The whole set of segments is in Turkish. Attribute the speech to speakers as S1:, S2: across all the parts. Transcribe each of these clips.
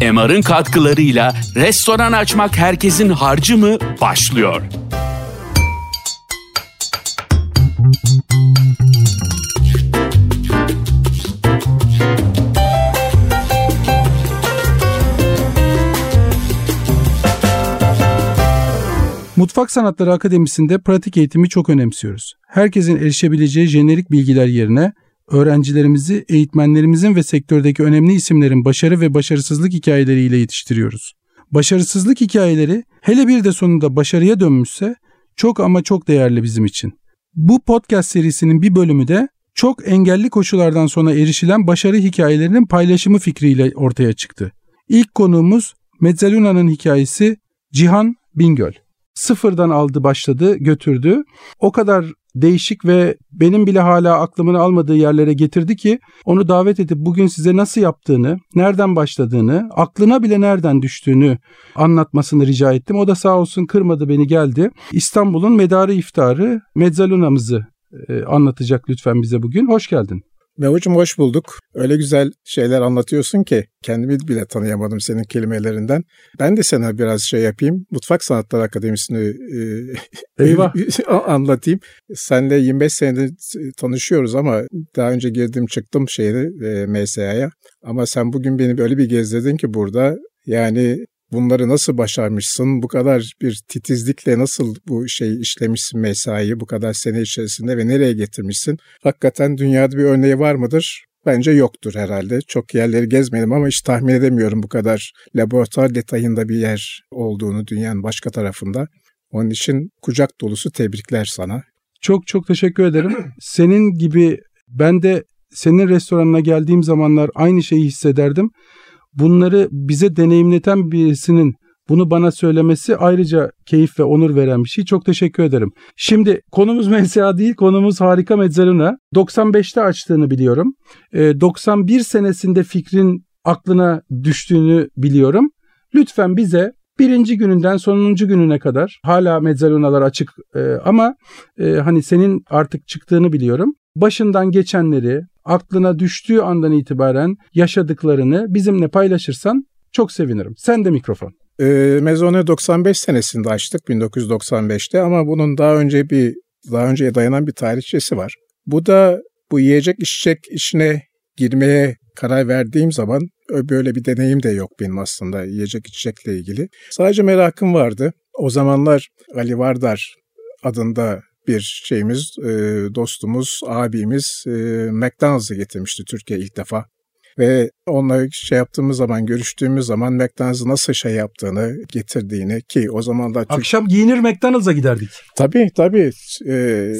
S1: MR'ın katkılarıyla restoran açmak herkesin harcı mı başlıyor.
S2: Mutfak Sanatları Akademisi'nde pratik eğitimi çok önemsiyoruz. Herkesin erişebileceği jenerik bilgiler yerine öğrencilerimizi eğitmenlerimizin ve sektördeki önemli isimlerin başarı ve başarısızlık hikayeleriyle yetiştiriyoruz. Başarısızlık hikayeleri hele bir de sonunda başarıya dönmüşse çok ama çok değerli bizim için. Bu podcast serisinin bir bölümü de çok engelli koşullardan sonra erişilen başarı hikayelerinin paylaşımı fikriyle ortaya çıktı. İlk konuğumuz Mezzaluna'nın hikayesi Cihan Bingöl sıfırdan aldı başladı götürdü. O kadar değişik ve benim bile hala aklımın almadığı yerlere getirdi ki onu davet edip bugün size nasıl yaptığını, nereden başladığını, aklına bile nereden düştüğünü anlatmasını rica ettim. O da sağ olsun kırmadı beni geldi. İstanbul'un medarı iftarı Mezzaluna'mızı e, anlatacak lütfen bize bugün. Hoş geldin.
S3: Mevucum hoş bulduk. Öyle güzel şeyler anlatıyorsun ki kendimi bile tanıyamadım senin kelimelerinden. Ben de sana biraz şey yapayım. Mutfak Sanatları Akademisi'ni e, anlatayım. Senle 25 senedir tanışıyoruz ama daha önce girdim çıktım şeyde e, MSA'ya. Ama sen bugün beni böyle bir gezdirdin ki burada yani bunları nasıl başarmışsın? Bu kadar bir titizlikle nasıl bu şey işlemişsin mesaiyi bu kadar sene içerisinde ve nereye getirmişsin? Hakikaten dünyada bir örneği var mıdır? Bence yoktur herhalde. Çok yerleri gezmedim ama hiç tahmin edemiyorum bu kadar laboratuvar detayında bir yer olduğunu dünyanın başka tarafında. Onun için kucak dolusu tebrikler sana.
S2: Çok çok teşekkür ederim. Senin gibi ben de senin restoranına geldiğim zamanlar aynı şeyi hissederdim bunları bize deneyimleten birisinin bunu bana söylemesi ayrıca keyif ve onur veren bir şey. Çok teşekkür ederim. Şimdi konumuz MSA değil, konumuz Harika Mezzaluna. 95'te açtığını biliyorum. 91 ee, senesinde fikrin aklına düştüğünü biliyorum. Lütfen bize birinci gününden sonuncu gününe kadar hala mezzalunalar açık e, ama e, hani senin artık çıktığını biliyorum. Başından geçenleri, aklına düştüğü andan itibaren yaşadıklarını bizimle paylaşırsan çok sevinirim. Sen de mikrofon.
S3: E, Mezone 95 senesinde açtık 1995'te ama bunun daha önce bir daha önceye dayanan bir tarihçesi var. Bu da bu yiyecek içecek işine girmeye karar verdiğim zaman böyle bir deneyim de yok benim aslında yiyecek içecekle ilgili. Sadece merakım vardı. O zamanlar Ali Vardar adında bir şeyimiz, dostumuz, abimiz McDonald's'ı getirmişti Türkiye ilk defa. Ve onunla şey yaptığımız zaman, görüştüğümüz zaman McDonald's'ı nasıl şey yaptığını, getirdiğini ki o zamanlar...
S2: Türk... Akşam giyinir McDonald's'a giderdik.
S3: Tabii tabii.
S2: Ee,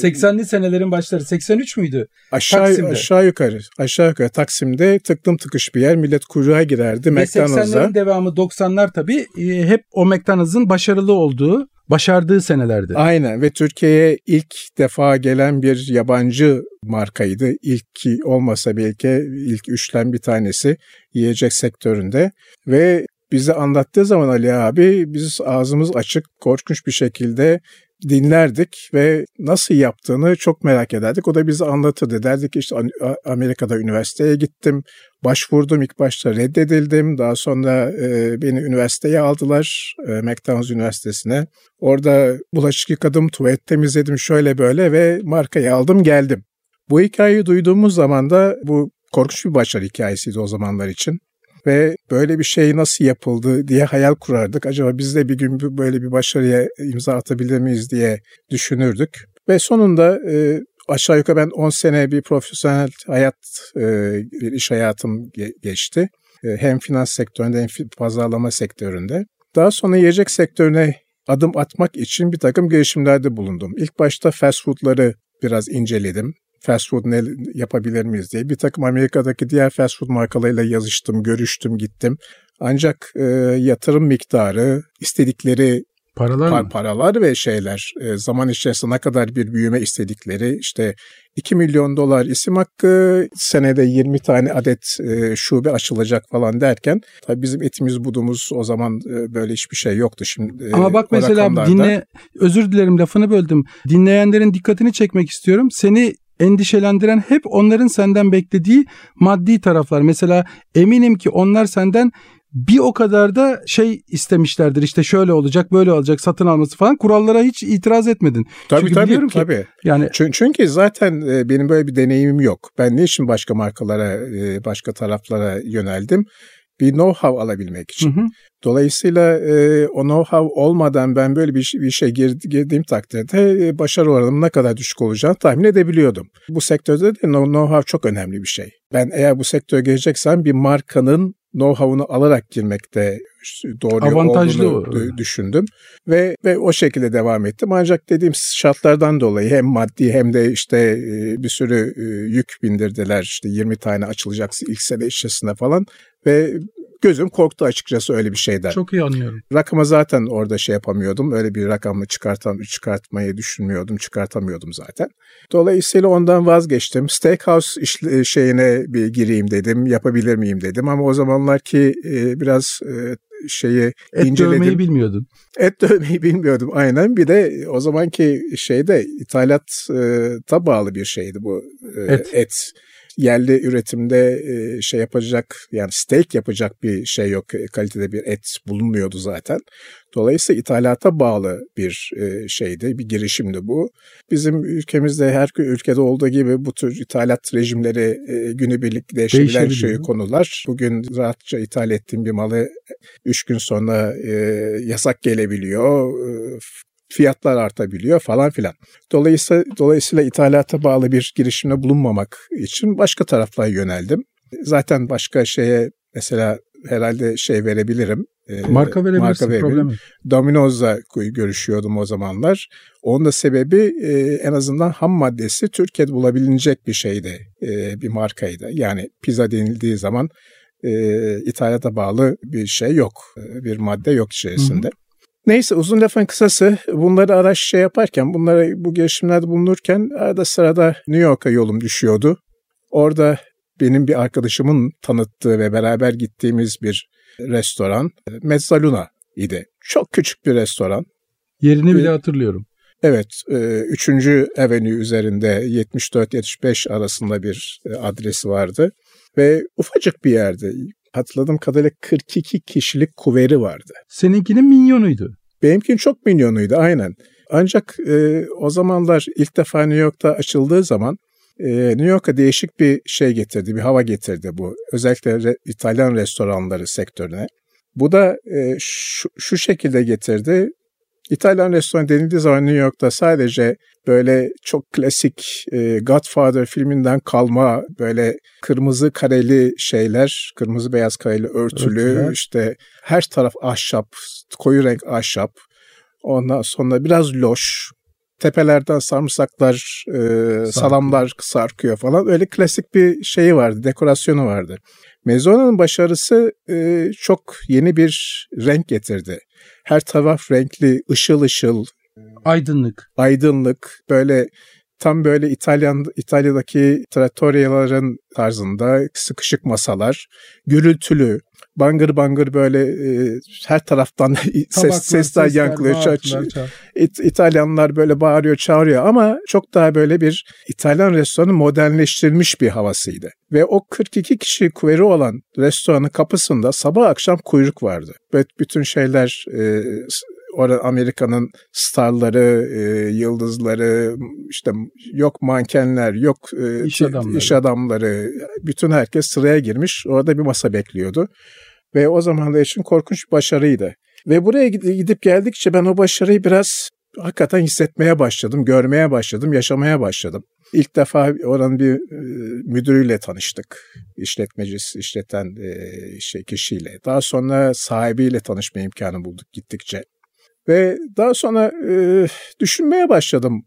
S2: 80'li senelerin başları. 83 müydü?
S3: Aşağı, Taksim'de. aşağı yukarı. Aşağı yukarı Taksim'de tıklım tıkış bir yer. Millet kuyruğa girerdi Ve McDonald's'a.
S2: 80'lerin devamı 90'lar tabii e, hep o McDonald's'ın başarılı olduğu başardığı senelerdi.
S3: Aynen ve Türkiye'ye ilk defa gelen bir yabancı markaydı. İlk ki olmasa belki ilk üçten bir tanesi yiyecek sektöründe ve bize anlattığı zaman Ali abi biz ağzımız açık korkunç bir şekilde dinlerdik ve nasıl yaptığını çok merak ederdik. O da bize anlatırdı. Derdik işte Amerika'da üniversiteye gittim. Başvurdum ilk başta reddedildim. Daha sonra e, beni üniversiteye aldılar. E, McDonald's Üniversitesi'ne. Orada bulaşık yıkadım, tuvalet temizledim şöyle böyle ve markayı aldım geldim. Bu hikayeyi duyduğumuz zaman da bu korkunç bir başarı hikayesiydi o zamanlar için ve böyle bir şey nasıl yapıldı diye hayal kurardık. Acaba biz de bir gün böyle bir başarıya imza atabilir miyiz diye düşünürdük. Ve sonunda e, aşağı yukarı ben 10 sene bir profesyonel hayat, e, bir iş hayatım geçti. E, hem finans sektöründe hem pazarlama sektöründe. Daha sonra yiyecek sektörüne adım atmak için bir takım girişimlerde bulundum. İlk başta fast foodları biraz inceledim fast food ne yapabilir miyiz diye. Bir takım Amerika'daki diğer fast food markalarıyla yazıştım, görüştüm, gittim. Ancak e, yatırım miktarı, istedikleri
S2: paralar, par-
S3: paralar ve şeyler e, zaman içerisinde ne kadar bir büyüme istedikleri işte 2 milyon dolar isim hakkı senede 20 tane adet e, şube açılacak falan derken tabii bizim etimiz budumuz o zaman e, böyle hiçbir şey yoktu şimdi.
S2: E, Ama bak mesela rakamlarda... dinle özür dilerim lafını böldüm. Dinleyenlerin dikkatini çekmek istiyorum. Seni endişelendiren hep onların senden beklediği maddi taraflar. Mesela eminim ki onlar senden bir o kadar da şey istemişlerdir işte şöyle olacak böyle olacak satın alması falan kurallara hiç itiraz etmedin.
S3: Tabii
S2: Çünkü
S3: tabii
S2: biliyorum ki
S3: tabii.
S2: yani
S3: Çünkü, çünkü zaten e, benim böyle bir deneyimim yok. Ben ne için başka markalara, e, başka taraflara yöneldim? Bir know-how alabilmek için.
S2: Hı hı.
S3: Dolayısıyla e, o know-how olmadan ben böyle bir, bir işe gir, girdiğim takdirde e, başarı oranım ne kadar düşük olacağını tahmin edebiliyordum. Bu sektörde de know-how çok önemli bir şey. Ben eğer bu sektöre gireceksem bir markanın know-how'unu alarak girmekte doğru
S2: Avantajlı
S3: olduğunu
S2: o.
S3: düşündüm ve ve o şekilde devam ettim. Ancak dediğim şartlardan dolayı hem maddi hem de işte e, bir sürü e, yük bindirdiler. İşte 20 tane açılacak ilk sene içerisinde falan ve gözüm korktu açıkçası öyle bir şeyden.
S2: çok iyi anlıyorum.
S3: Rakama zaten orada şey yapamıyordum. Öyle bir rakamla çıkartam çıkartmayı düşünmüyordum. Çıkartamıyordum zaten. Dolayısıyla ondan vazgeçtim. Steakhouse işle- şeyine bir gireyim dedim. Yapabilir miyim dedim. Ama o zamanlar ki e, biraz e, şeyi
S2: Et
S3: inceledim.
S2: dövmeyi bilmiyordun.
S3: Et dövmeyi bilmiyordum aynen. Bir de o zamanki şeyde ithalata bağlı bir şeydi bu e,
S2: Et.
S3: et. Yerli üretimde e, şey yapacak yani steak yapacak bir şey yok. E, Kalitede bir et bulunmuyordu zaten. Dolayısıyla ithalata bağlı bir e, şeydi, bir girişimdi bu. Bizim ülkemizde her ülkede olduğu gibi bu tür ithalat rejimleri e, günübirlik değişebilen şey konular. Bugün rahatça ithal ettiğim bir malı 3 gün sonra e, yasak gelebiliyor, e, fiyatlar artabiliyor falan filan. Dolayısıyla, dolayısıyla ithalata bağlı bir girişimde bulunmamak için başka taraflara yöneldim. Zaten başka şeye mesela herhalde şey verebilirim. e,
S2: Marka verebilirsin
S3: verebilirim.
S2: problem yok.
S3: Domino's'la görüşüyordum o zamanlar. Onun da sebebi e, en azından ham maddesi Türkiye'de bulabilecek bir şeydi, e, bir markaydı. Yani pizza denildiği zaman ithalata bağlı bir şey yok, bir madde yok içerisinde. Neyse uzun lafın kısası bunları araç şey yaparken, bunları bu girişimlerde bulunurken arada sırada New York'a yolum düşüyordu. Orada benim bir arkadaşımın tanıttığı ve beraber gittiğimiz bir restoran e, Mezzaluna idi. Çok küçük bir restoran.
S2: Yerini bile
S3: E,
S2: hatırlıyorum.
S3: Evet, 3. Avenue üzerinde 74-75 arasında bir e, adresi vardı. Ve ufacık bir yerdi. Hatırladığım kadarıyla 42 kişilik kuveri vardı.
S2: Seninkinin minyonuydu.
S3: Benimkinin çok milyonuydu aynen. Ancak e, o zamanlar ilk defa New York'ta açıldığı zaman e, New York'a değişik bir şey getirdi, bir hava getirdi bu. Özellikle re- İtalyan restoranları sektörüne. Bu da e, şu, şu şekilde getirdi. İtalyan restoran denildiği zaman New York'ta sadece böyle çok klasik e, Godfather filminden kalma böyle kırmızı kareli şeyler, kırmızı beyaz kareli örtülü,
S2: Örtüler.
S3: işte her taraf ahşap, koyu renk ahşap. Ondan sonra biraz loş, tepelerden sarımsaklar, e, salamlar sarkıyor falan. Öyle klasik bir şeyi vardı, dekorasyonu vardı. Mezzona'nın başarısı e, çok yeni bir renk getirdi. Her taraf renkli, ışıl ışıl,
S2: Aydınlık.
S3: aydınlık, böyle tam böyle İtalyan İtalya'daki trattoriaların tarzında sıkışık masalar, gürültülü, bangır bangır böyle e, her taraftan
S2: Tabaklar,
S3: ses sesler yankılıyor. Ça-
S2: bağırtılar, çağ-
S3: İt- İtalyanlar böyle bağırıyor, çağırıyor ama çok daha böyle bir İtalyan restoranı modernleştirilmiş bir havasıydı. Ve o 42 kişi kuvveri olan restoranın kapısında sabah akşam kuyruk vardı. Ve bütün şeyler e, orada Amerika'nın starları, e, yıldızları, işte yok mankenler, yok e,
S2: İş adamları.
S3: iş adamları, bütün herkes sıraya girmiş. Orada bir masa bekliyordu. Ve o zamanlar için korkunç bir başarıydı. Ve buraya gid- gidip geldikçe ben o başarıyı biraz hakikaten hissetmeye başladım, görmeye başladım, yaşamaya başladım. İlk defa oranın bir müdürüyle tanıştık. İşletmecisi, işleten şey kişiyle. Daha sonra sahibiyle tanışma imkanı bulduk gittikçe. Ve daha sonra düşünmeye başladım.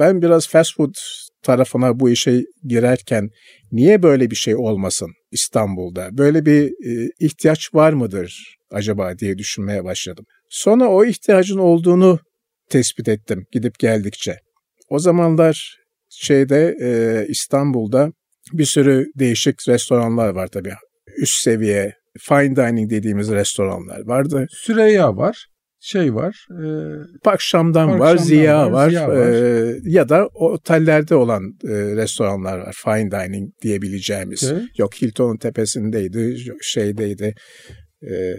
S3: Ben biraz fast food tarafına bu işe girerken niye böyle bir şey olmasın İstanbul'da? Böyle bir e, ihtiyaç var mıdır acaba diye düşünmeye başladım. Sonra o ihtiyacın olduğunu tespit ettim gidip geldikçe. O zamanlar şeyde e, İstanbul'da bir sürü değişik restoranlar var tabii. Üst seviye fine dining dediğimiz restoranlar vardı.
S2: Süreyya var. Şey var. E,
S3: Park Şam'dan
S2: Park
S3: var,
S2: Şam'dan
S3: Ziya
S2: var,
S3: var,
S2: Ziya var.
S3: e, ya da otellerde olan e, restoranlar var. Fine dining diyebileceğimiz.
S2: şey,
S3: Yok Hilton'un tepesindeydi, şeydeydi. e,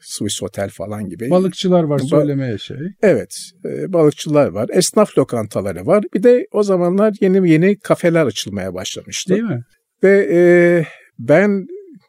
S3: Swiss Hotel falan gibi.
S2: Balıkçılar var söylemeye şey.
S3: Evet, e, balıkçılar var. Esnaf lokantaları var. Bir de o zamanlar yeni yeni kafeler açılmaya başlamıştı.
S2: Değil mi?
S3: Ve e, ben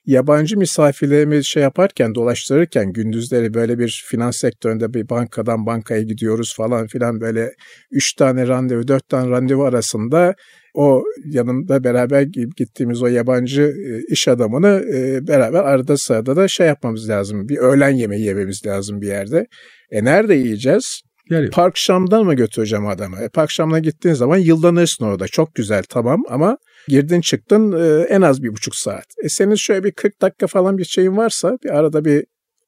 S3: yabancı misafirlerimi şey yaparken, dolaştırırken gündüzleri böyle bir finans sektöründe bir bankadan bankaya gidiyoruz falan filan böyle üç tane randevu, dört tane randevu arasında o yanımda beraber gittiğimiz o yabancı e, iş adamını e, beraber arada sırada da şey yapmamız lazım. Bir öğlen yemeği yememiz lazım bir yerde. E nerede yiyeceğiz? Yani. Park Şam'dan mı götüreceğim adamı? E, Park Şam'dan gittiğin zaman yıldanırsın orada. Çok güzel tamam ama girdin çıktın e, en az bir buçuk saat. E senin şöyle bir 40 dakika falan bir şeyin varsa bir arada bir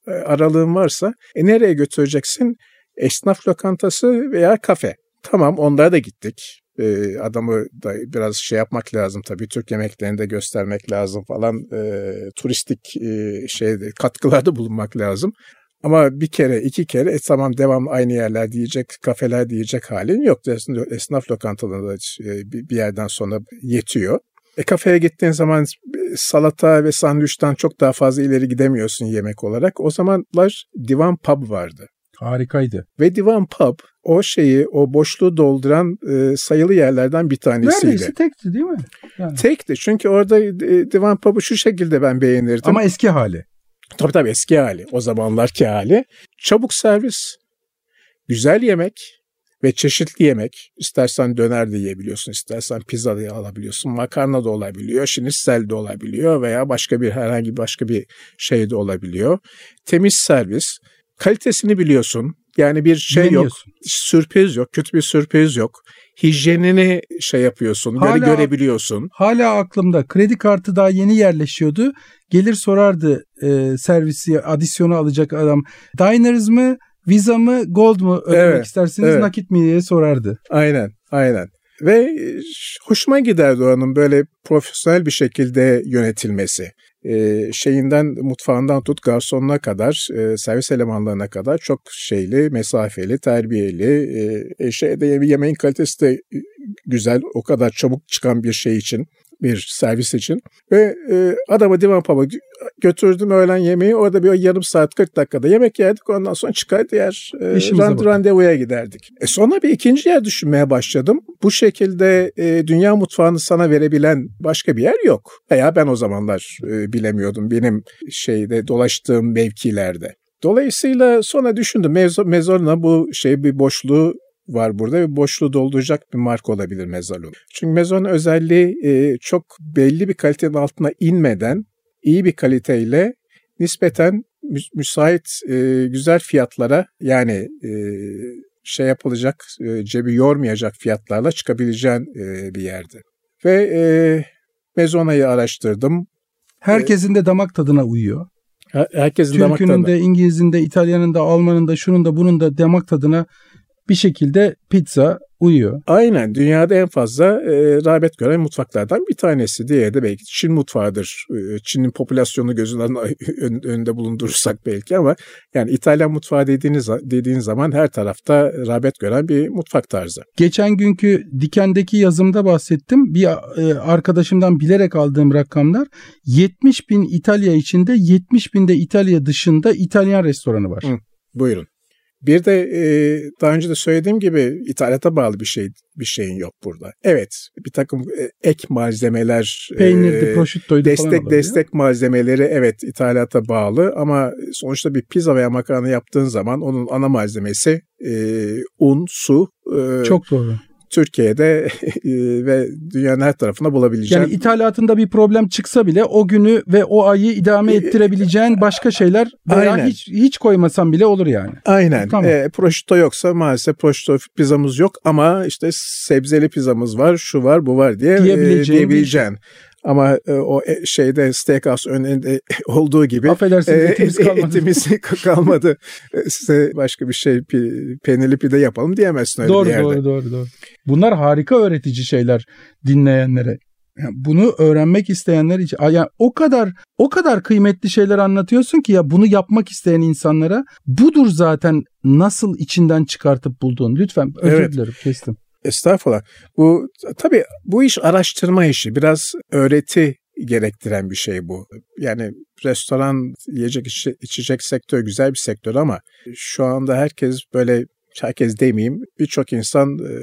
S3: e, aralığın varsa e nereye götüreceksin? Esnaf lokantası veya kafe. Tamam onlara da gittik. E, adamı da biraz şey yapmak lazım tabii. Türk yemeklerini de göstermek lazım falan. E, turistik e, şeyde katkılarda bulunmak lazım. Ama bir kere, iki kere e, tamam devam aynı yerler diyecek, kafeler diyecek halin yok. Esnaf lokantalarında e, bir yerden sonra yetiyor. E kafeye gittiğin zaman salata ve sandviçten çok daha fazla ileri gidemiyorsun yemek olarak. O zamanlar Divan Pub vardı.
S2: Harikaydı.
S3: Ve Divan Pub o şeyi, o boşluğu dolduran e, sayılı yerlerden bir tanesiydi.
S2: Neredeyse tekti değil mi?
S3: Yani. Tekti çünkü orada e, Divan Pub'u şu şekilde ben beğenirdim.
S2: Ama eski hali.
S3: Tabii tabii eski hali. O zamanlarki hali. Çabuk servis, güzel yemek ve çeşitli yemek. İstersen döner de yiyebiliyorsun, istersen pizza da alabiliyorsun, makarna da olabiliyor, şinitsel de olabiliyor veya başka bir herhangi başka bir şey de olabiliyor. Temiz servis, kalitesini biliyorsun. Yani bir şey yok, sürpriz yok, kötü bir sürpriz yok. Hijyenini şey yapıyorsun, hala, görebiliyorsun.
S2: Hala aklımda kredi kartı daha yeni yerleşiyordu. Gelir sorardı e, servisi adisyonu alacak adam. Diners mı, Visa mı, Gold mu ödemek evet, isterseniz evet. nakit mi diye sorardı.
S3: Aynen, aynen. Ve e, hoşuma giderdi onun böyle profesyonel bir şekilde yönetilmesi. Ee, şeyinden mutfağından tut garsonuna kadar e, servis elemanlarına kadar çok şeyli, mesafeli, terbiyeli. E, e şeyde yemeğin kalitesi de güzel. O kadar çabuk çıkan bir şey için bir servis için. Ve e, adamı divan pub'a götürdüm öğlen yemeği. Orada bir yarım saat 40 dakikada yemek yerdik. Ondan sonra çıkar diğer e, rand- randevuya giderdik. E sonra bir ikinci yer düşünmeye başladım. Bu şekilde e, dünya mutfağını sana verebilen başka bir yer yok. Veya ben o zamanlar e, bilemiyordum benim şeyde dolaştığım mevkilerde. Dolayısıyla sonra düşündüm Mezorna bu şey bir boşluğu var burada ve boşluğu dolduracak bir marka olabilir Mezalon. Çünkü Mezalon özelliği e, çok belli bir kalitenin altına inmeden iyi bir kaliteyle nispeten müsait e, güzel fiyatlara yani e, şey yapılacak e, cebi yormayacak fiyatlarla çıkabileceğin e, bir yerdi. Ve e, Mezona'yı araştırdım.
S2: Herkesin de damak tadına uyuyor.
S3: Herkesin
S2: Türk'ünün
S3: damak tadına.
S2: de, İngiliz'in de, İtalyan'ın da, Alman'ın da, şunun da, bunun da damak tadına bir şekilde pizza uyuyor.
S3: Aynen dünyada en fazla e, rağbet gören mutfaklardan bir tanesi. Diğeri de belki Çin mutfağıdır. E, Çin'in popülasyonu gözünün önünde bulundurursak belki ama yani İtalyan mutfağı dediğiniz dediğin zaman her tarafta rağbet gören bir mutfak tarzı.
S2: Geçen günkü Diken'deki yazımda bahsettim. Bir e, arkadaşımdan bilerek aldığım rakamlar 70 bin İtalya içinde 70 bin de İtalya dışında İtalyan restoranı var. Hı,
S3: buyurun. Bir de e, daha önce de söylediğim gibi ithalata bağlı bir şey bir şeyin yok burada. Evet, bir takım e, ek malzemeler,
S2: peynirdi, e,
S3: destek destek malzemeleri evet ithalata bağlı ama sonuçta bir pizza veya makarna yaptığın zaman onun ana malzemesi e, un, su.
S2: E, Çok doğru.
S3: Türkiye'de e, ve dünyanın her tarafında bulabileceğin.
S2: Yani ithalatında bir problem çıksa bile o günü ve o ayı idame e, ettirebileceğin başka şeyler veya Aynen. hiç hiç koymasan bile olur yani.
S3: Aynen. Tamam. E, prosciutto yoksa maalesef prosciutto pizzamız yok ama işte sebzeli pizzamız var, şu var, bu var diye diyebileceğin. E, diyebileceğin. Ama e, o e, şeyde steakhouse önünde olduğu gibi
S2: Affedersiniz e, etimiz kalmadı.
S3: etimiz kalmadı. E, size başka bir şey peynirli pide yapalım diyemezsin öyle
S2: doğru,
S3: bir yerde.
S2: Doğru doğru doğru. Bunlar harika öğretici şeyler dinleyenlere. Yani bunu öğrenmek isteyenler için yani o kadar o kadar kıymetli şeyler anlatıyorsun ki ya bunu yapmak isteyen insanlara budur zaten nasıl içinden çıkartıp bulduğun. Lütfen özür evet. dilerim kestim.
S3: Estağfurullah. Bu tabii bu iş araştırma işi. Biraz öğreti gerektiren bir şey bu. Yani restoran, yiyecek içecek sektör güzel bir sektör ama şu anda herkes böyle herkes demeyeyim birçok insan e,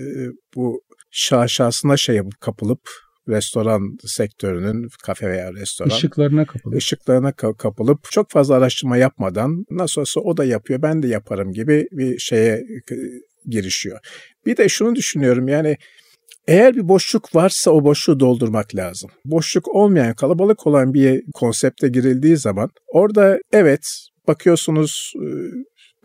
S3: bu şaşasına şey kapılıp restoran sektörünün kafe veya restoran
S2: ışıklarına kapılıp
S3: ışıklarına kapılıp çok fazla araştırma yapmadan nasıl olsa o da yapıyor ben de yaparım gibi bir şeye girişiyor. Bir de şunu düşünüyorum yani eğer bir boşluk varsa o boşluğu doldurmak lazım. Boşluk olmayan, kalabalık olan bir konsepte girildiği zaman orada evet bakıyorsunuz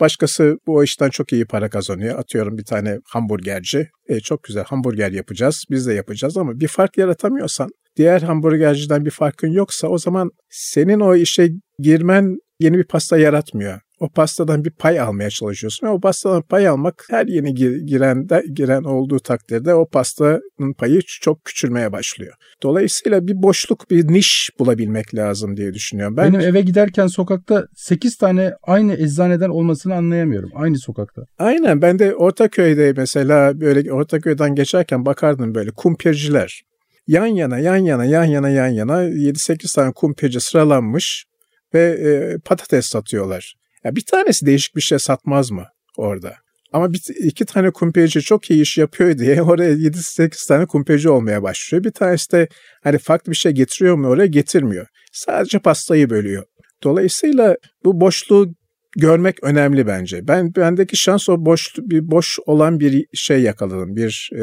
S3: Başkası bu işten çok iyi para kazanıyor. Atıyorum bir tane hamburgerci. E, çok güzel hamburger yapacağız. Biz de yapacağız ama bir fark yaratamıyorsan diğer hamburgerciden bir farkın yoksa o zaman senin o işe girmen yeni bir pasta yaratmıyor o pastadan bir pay almaya çalışıyorsun ve o pastadan pay almak her yeni giren de giren olduğu takdirde o pastanın payı çok küçülmeye başlıyor. Dolayısıyla bir boşluk, bir niş bulabilmek lazım diye düşünüyorum.
S2: Ben Benim eve giderken sokakta 8 tane aynı eczaneden olmasını anlayamıyorum. Aynı sokakta.
S3: Aynen ben de Ortaköy'de mesela böyle Ortaköy'den geçerken bakardım böyle kumpirciler. Yan yana, yan yana, yan yana, yan yana 7-8 tane kumpirci sıralanmış ve e, patates satıyorlar. Ya bir tanesi değişik bir şey satmaz mı orada? Ama bir, iki tane kumpirci çok iyi iş yapıyor diye oraya 7-8 tane kumpirci olmaya başlıyor. Bir tanesi de hani farklı bir şey getiriyor mu oraya getirmiyor. Sadece pastayı bölüyor. Dolayısıyla bu boşluğu görmek önemli bence. Ben bendeki şans o boş bir boş olan bir şey yakaladım. Bir e,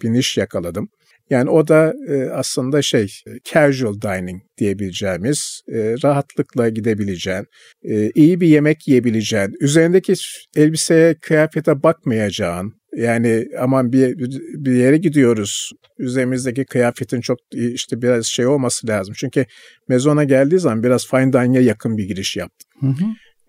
S3: bir niş yakaladım. Yani o da e, aslında şey casual dining diyebileceğimiz, e, rahatlıkla gidebileceğin, e, iyi bir yemek yiyebileceğin, üzerindeki elbiseye, kıyafete bakmayacağın, yani aman bir bir yere gidiyoruz. Üzerimizdeki kıyafetin çok işte biraz şey olması lazım. Çünkü mezona geldiği zaman biraz fine dining'e yakın bir giriş yaptım. Hı hı.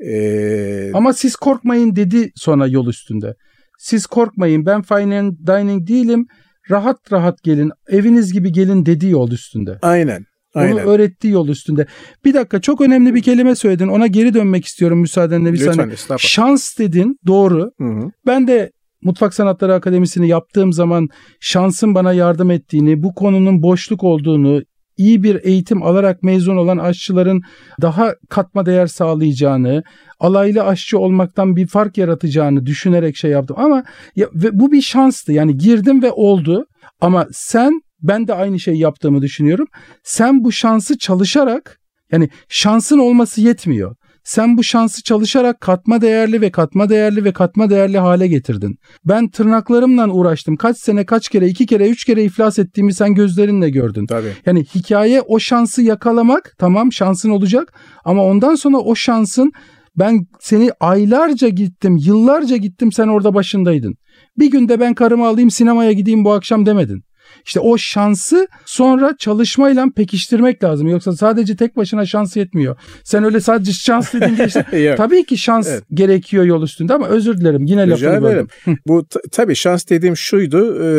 S2: Ee, Ama siz korkmayın dedi sonra yol üstünde. Siz korkmayın ben fine dining değilim rahat rahat gelin, eviniz gibi gelin dediği yol üstünde.
S3: Aynen. Aynen.
S2: Onu öğrettiği yol üstünde. Bir dakika çok önemli bir kelime söyledin. Ona geri dönmek istiyorum müsaadenle bir saniye. Şans dedin doğru. Hı hı. Ben de Mutfak Sanatları Akademisi'ni yaptığım zaman şansın bana yardım ettiğini, bu konunun boşluk olduğunu, iyi bir eğitim alarak mezun olan aşçıların daha katma değer sağlayacağını, alaylı aşçı olmaktan bir fark yaratacağını düşünerek şey yaptım. Ama ya, ve bu bir şanstı. Yani girdim ve oldu. Ama sen ben de aynı şeyi yaptığımı düşünüyorum. Sen bu şansı çalışarak yani şansın olması yetmiyor. Sen bu şansı çalışarak katma değerli ve katma değerli ve katma değerli hale getirdin. Ben tırnaklarımla uğraştım. Kaç sene, kaç kere, iki kere, üç kere iflas ettiğimi sen gözlerinle gördün.
S3: Tabii.
S2: Yani hikaye o şansı yakalamak tamam şansın olacak ama ondan sonra o şansın ben seni aylarca gittim, yıllarca gittim sen orada başındaydın. Bir günde ben karımı alayım sinemaya gideyim bu akşam demedin. İşte o şansı sonra çalışmayla pekiştirmek lazım. Yoksa sadece tek başına şans yetmiyor. Sen öyle sadece şans dedin geçti. tabii ki şans evet. gerekiyor yol üstünde ama özür dilerim yine Rica lafını böldüm.
S3: Bu t- tabii şans dediğim şuydu. E,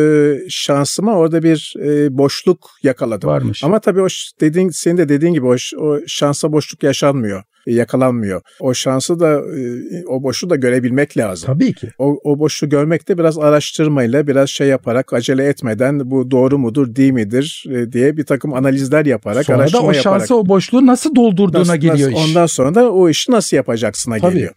S3: şansıma orada bir e, boşluk yakaladım.
S2: Varmış.
S3: Ama tabii o dediğin senin de dediğin gibi o, o şansa boşluk yaşanmıyor yakalanmıyor. O şansı da e, o boşu da görebilmek lazım.
S2: Tabii ki.
S3: O, o boşu görmek de biraz araştırmayla, biraz şey yaparak, acele etmeden bu doğru mudur, değil midir e, diye bir takım analizler yaparak,
S2: sonra
S3: araştırma
S2: yaparak. Sonra da o şansı, o boşluğu nasıl doldurduğuna nasıl, geliyor
S3: nasıl, iş. Ondan sonra da o işi nasıl yapacaksına Tabii. geliyor.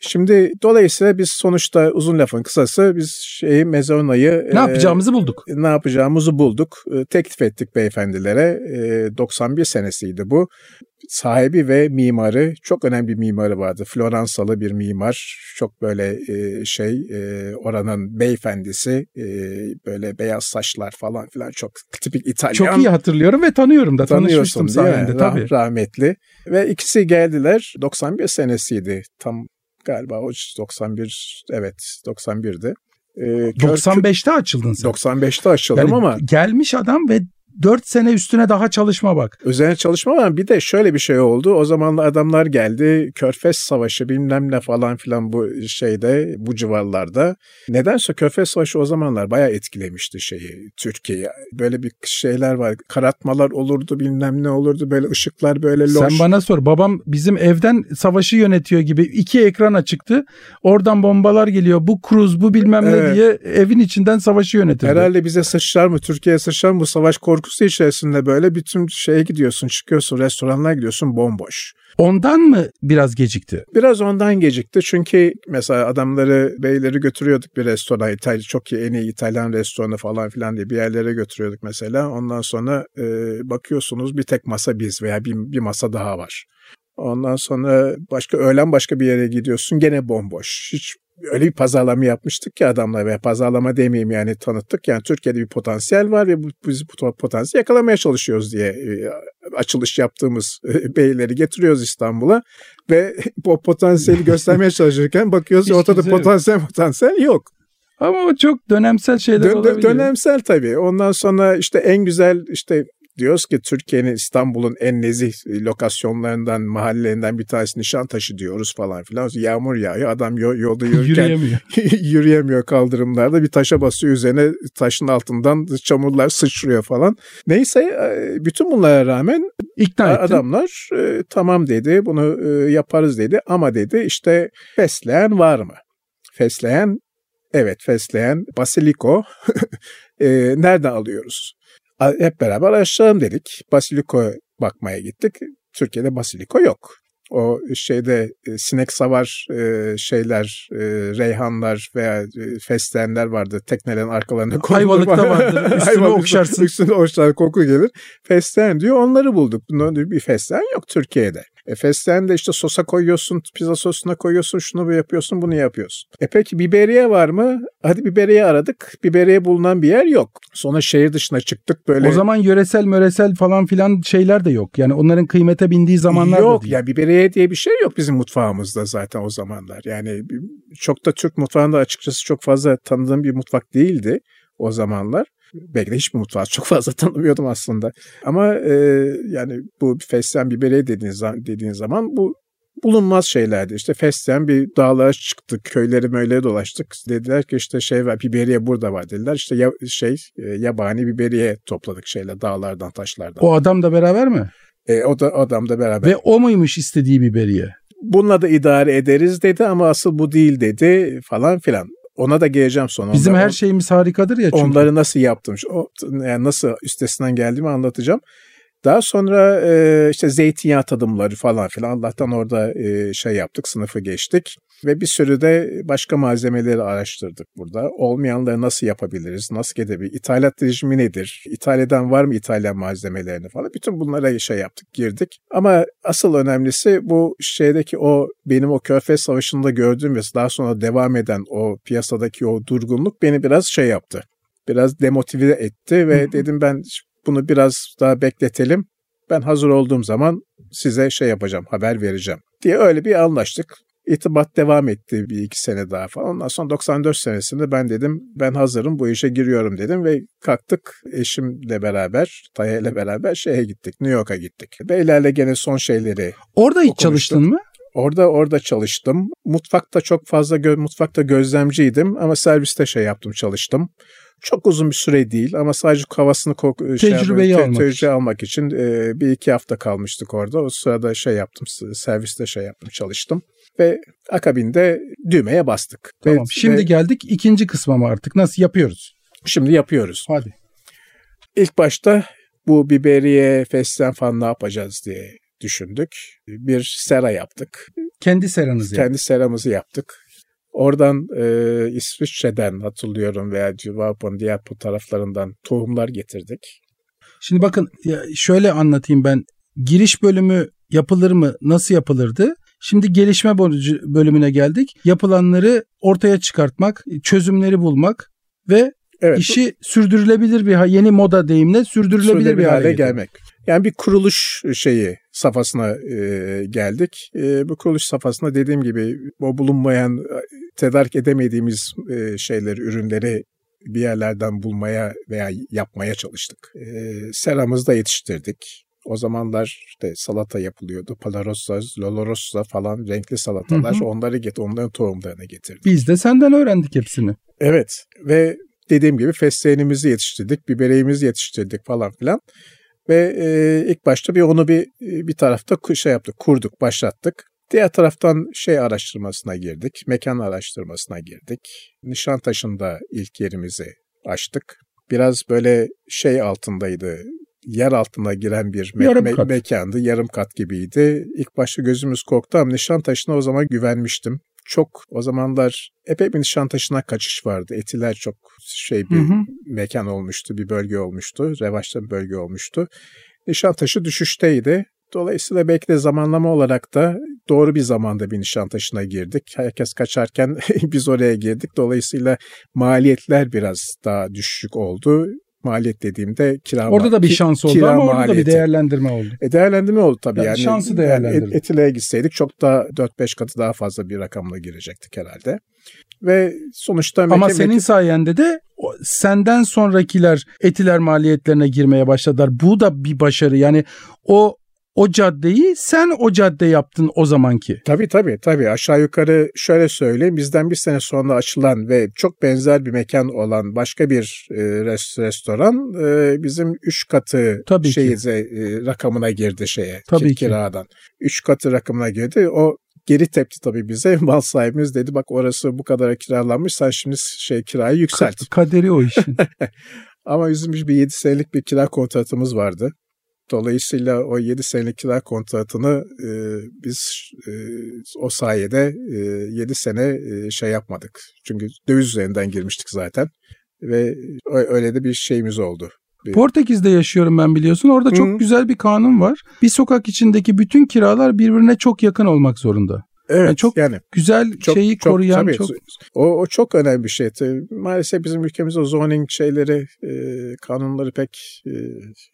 S3: Şimdi dolayısıyla biz sonuçta uzun lafın kısası biz şeyi Mezona'yı
S2: ne yapacağımızı bulduk.
S3: Ne yapacağımızı bulduk. E, teklif ettik beyefendilere. E, 91 senesiydi bu. Sahibi ve mimarı çok önemli bir mimarı vardı. Floransalı bir mimar. Çok böyle e, şey e, oranın beyefendisi e, böyle beyaz saçlar falan filan çok tipik İtalyan.
S2: Çok iyi hatırlıyorum ve tanıyorum da tanışmıştım sayende tabii.
S3: Rahmetli. Ve ikisi geldiler. 91 senesiydi. Tam galiba o 91 evet 91'di.
S2: Ee, 95'te açıldın sen.
S3: 95'te açıldım yani ama.
S2: Gelmiş adam ve 4 sene üstüne daha çalışma bak.
S3: Üzerine çalışma var. Bir de şöyle bir şey oldu. O zamanlar adamlar geldi. Körfez Savaşı bilmem ne falan filan bu şeyde bu civarlarda. Nedense Körfez Savaşı o zamanlar bayağı etkilemişti şeyi Türkiye'yi. Böyle bir şeyler var. Karatmalar olurdu bilmem ne olurdu. Böyle ışıklar böyle loş.
S2: Sen bana sor. Babam bizim evden savaşı yönetiyor gibi iki ekran açıktı. Oradan bombalar geliyor. Bu kruz bu bilmem ne evet. diye evin içinden savaşı yönetirdi.
S3: Herhalde bize sıçrar mı? Türkiye'ye sıçrar mı? Bu savaş korku korkusu içerisinde böyle bütün şeye gidiyorsun, çıkıyorsun, restoranlara gidiyorsun bomboş.
S2: Ondan mı biraz gecikti?
S3: Biraz ondan gecikti çünkü mesela adamları, beyleri götürüyorduk bir restorana, İtalya, çok iyi en iyi İtalyan restoranı falan filan diye bir yerlere götürüyorduk mesela. Ondan sonra e, bakıyorsunuz bir tek masa biz veya bir, bir masa daha var. Ondan sonra başka öğlen başka bir yere gidiyorsun gene bomboş. Hiç öyle bir pazarlama yapmıştık ki adamla ve pazarlama demeyeyim yani tanıttık. Yani Türkiye'de bir potansiyel var ve biz bu potansiyeli yakalamaya çalışıyoruz diye e, açılış yaptığımız e, beyleri getiriyoruz İstanbul'a ve bu potansiyeli göstermeye çalışırken bakıyoruz ortada potansiyel potansiyel yok.
S2: Ama o çok dönemsel şeyler Dön, olabiliyor.
S3: Dönemsel tabii. Ondan sonra işte en güzel işte diyoruz ki Türkiye'nin İstanbul'un en nezih lokasyonlarından, mahallelerinden bir tanesi Nişantaşı diyoruz falan filan. Yağmur yağıyor. Adam yolda yürürken yürüyemiyor. yürüyemiyor kaldırımlarda. Bir taşa basıyor üzerine taşın altından çamurlar sıçrıyor falan. Neyse e, bütün bunlara rağmen İkna adamlar e, tamam dedi bunu e, yaparız dedi ama dedi işte fesleğen var mı? Fesleğen evet fesleğen basiliko e, nereden alıyoruz? Hep beraber araştıralım dedik. Basiliko bakmaya gittik. Türkiye'de basiliko yok. O şeyde e, sinek savar e, şeyler, e, reyhanlar veya fesleğenler vardı. Teknelerin arkalarına
S2: konulur. Ayvalıkta vardır. Üstüne okşarsın.
S3: Üstüne okşar koku gelir. Fesleğen diyor onları bulduk. Bunun bir fesleğen yok Türkiye'de. Fesleğen de işte sosa koyuyorsun, pizza sosuna koyuyorsun, şunu yapıyorsun, bunu yapıyorsun. E peki biberiye var mı? Hadi biberiye aradık. Biberiye bulunan bir yer yok. Sonra şehir dışına çıktık böyle.
S2: O zaman yöresel möresel falan filan şeyler de yok. Yani onların kıymete bindiği zamanlar
S3: yok,
S2: da değil.
S3: Yok ya biberiye diye bir şey yok bizim mutfağımızda zaten o zamanlar. Yani çok da Türk mutfağında açıkçası çok fazla tanıdığım bir mutfak değildi o zamanlar. Belki de hiçbir mutfağı çok fazla tanımıyordum aslında. Ama e, yani bu fesleğen biberiye dediğiniz, dediğiniz zaman bu bulunmaz şeylerdi. İşte fesleğen bir dağlara çıktık, köyleri möyleri dolaştık. Dediler ki işte şey var, biberiye burada var dediler. İşte ya, şey e, yabani biberiye topladık şeyle dağlardan, taşlardan.
S2: O adam da beraber mi?
S3: E, o da adam da beraber.
S2: Ve o muymuş istediği biberiye?
S3: Bununla da idare ederiz dedi ama asıl bu değil dedi falan filan. Ona da geleceğim sonra.
S2: Bizim Ondan, her şeyimiz harikadır ya çünkü.
S3: Onları nasıl yaptım, o, yani nasıl üstesinden geldiğimi anlatacağım. Daha sonra e, işte zeytinyağı tadımları falan filan Allah'tan orada e, şey yaptık, sınıfı geçtik. Ve bir sürü de başka malzemeleri araştırdık burada. Olmayanları nasıl yapabiliriz, nasıl gidebilir, ithalat rejimi nedir, İtalya'dan var mı İtalyan malzemelerini falan. Bütün bunlara şey yaptık, girdik. Ama asıl önemlisi bu şeydeki o benim o Körfez Savaşı'nda gördüğüm ve daha sonra devam eden o piyasadaki o durgunluk beni biraz şey yaptı biraz demotive etti ve dedim ben bunu biraz daha bekletelim. Ben hazır olduğum zaman size şey yapacağım, haber vereceğim diye öyle bir anlaştık. İtibat devam etti bir iki sene daha falan. Ondan sonra 94 senesinde ben dedim ben hazırım bu işe giriyorum dedim ve kalktık eşimle beraber, Taya ile beraber şeye gittik, New York'a gittik. Beylerle gene son şeyleri
S2: Orada hiç çalıştın mı?
S3: Orada orada çalıştım. Mutfakta çok fazla gö- mutfakta gözlemciydim ama serviste şey yaptım, çalıştım. Çok uzun bir süre değil ama sadece havasını kok-
S2: şey tecrübeyi
S3: te-
S2: almak,
S3: tecrübe
S2: için.
S3: almak için e, bir iki hafta kalmıştık orada. O sırada şey yaptım, serviste şey yaptım, çalıştım ve akabinde düğmeye bastık.
S2: Tamam. Ve, Şimdi ve, geldik ikinci kısma mı artık? Nasıl yapıyoruz?
S3: Şimdi yapıyoruz.
S2: Hadi.
S3: İlk başta bu biberiye, fesleğen falan ne yapacağız diye düşündük. Bir sera yaptık.
S2: Kendi seranızı
S3: Kendi yaptık. seramızı yaptık. Oradan e, İsviçre'den hatırlıyorum veya Civapon diğer bu taraflarından tohumlar getirdik.
S2: Şimdi bakın şöyle anlatayım ben. Giriş bölümü yapılır mı? Nasıl yapılırdı? Şimdi gelişme bölümüne geldik. Yapılanları ortaya çıkartmak, çözümleri bulmak ve evet, işi bu, sürdürülebilir bir yeni moda deyimle sürdürülebilir, sürdürülebilir bir hale, hale gelmek.
S3: Yani bir kuruluş şeyi safhasına e, geldik. E, bu kuruluş safhasında dediğim gibi o bulunmayan tedarik edemediğimiz e, şeyleri, ürünleri bir yerlerden bulmaya veya yapmaya çalıştık. E, seramızda yetiştirdik. O zamanlar işte salata yapılıyordu. Palarossa, Lolorossa falan renkli salatalar. Hı hı. Onları get, onların tohumlarını getirdik.
S2: Biz de senden öğrendik hepsini.
S3: Evet ve dediğim gibi fesleğenimizi yetiştirdik, bibereğimizi yetiştirdik falan filan. Ve e, ilk başta bir onu bir bir tarafta şey yaptık, kurduk, başlattık. Diğer taraftan şey araştırmasına girdik, mekan araştırmasına girdik. Nişantaşı'nda ilk yerimizi açtık. Biraz böyle şey altındaydı, yer altına giren bir me-
S2: Yarım
S3: me- mekandı. Yarım kat gibiydi. İlk başta gözümüz korktu ama Nişantaşı'na o zaman güvenmiştim. Çok o zamanlar epey bir Nişantaşı'na kaçış vardı. Etiler çok şey bir
S2: Hı hı.
S3: mekan olmuştu, bir bölge olmuştu. Revaçta bir bölge olmuştu. Nişantaşı düşüşteydi. Dolayısıyla belki de zamanlama olarak da doğru bir zamanda bir Nişantaşı'na girdik. Herkes kaçarken biz oraya girdik. Dolayısıyla maliyetler biraz daha düşük oldu. Maliyet dediğimde kira
S2: Orada da bir şans oldu
S3: kira
S2: ama orada da bir değerlendirme oldu.
S3: E değerlendirme oldu tabii.
S2: Yani
S3: Yani,
S2: şansı
S3: yani
S2: değerlendirme.
S3: Etile'ye gitseydik çok daha 4-5 katı daha fazla bir rakamla girecektik herhalde. Ve sonuçta
S2: Ama
S3: Meke-
S2: senin
S3: Meke-
S2: sayende de senden sonrakiler etiler maliyetlerine girmeye başladılar. Bu da bir başarı. Yani o o caddeyi sen o cadde yaptın o zamanki.
S3: Tabii tabii tabii aşağı yukarı şöyle söyleyeyim bizden bir sene sonra açılan ve çok benzer bir mekan olan başka bir e, res- restoran e, bizim 3 katı
S2: Tabii
S3: şeyize, e, rakamına girdi şeye
S2: Tabii
S3: ki-
S2: ki.
S3: kiradan. 3 katı rakamına girdi. O geri tepti tabii bize. Mal sahibimiz dedi bak orası bu kadar kiralanmış sen şimdi şey kirayı yükselt.
S2: Ka- Kaderi o işin.
S3: Ama bizim bir 7 senelik bir kira kontratımız vardı. Dolayısıyla o 7 senelik kira kontratını e, biz e, o sayede e, 7 sene e, şey yapmadık. Çünkü döviz üzerinden girmiştik zaten. Ve öyle de bir şeyimiz oldu.
S2: Portekiz'de yaşıyorum ben biliyorsun. Orada çok
S3: Hı.
S2: güzel bir kanun var. Bir sokak içindeki bütün kiralar birbirine çok yakın olmak zorunda.
S3: Evet
S2: Yani çok
S3: yani
S2: Güzel
S3: çok,
S2: şeyi
S3: çok-
S2: koruyan
S3: tabii,
S2: çok
S3: o, o çok önemli bir şey. Maalesef bizim ülkemizde zoning şeyleri, e, kanunları pek e,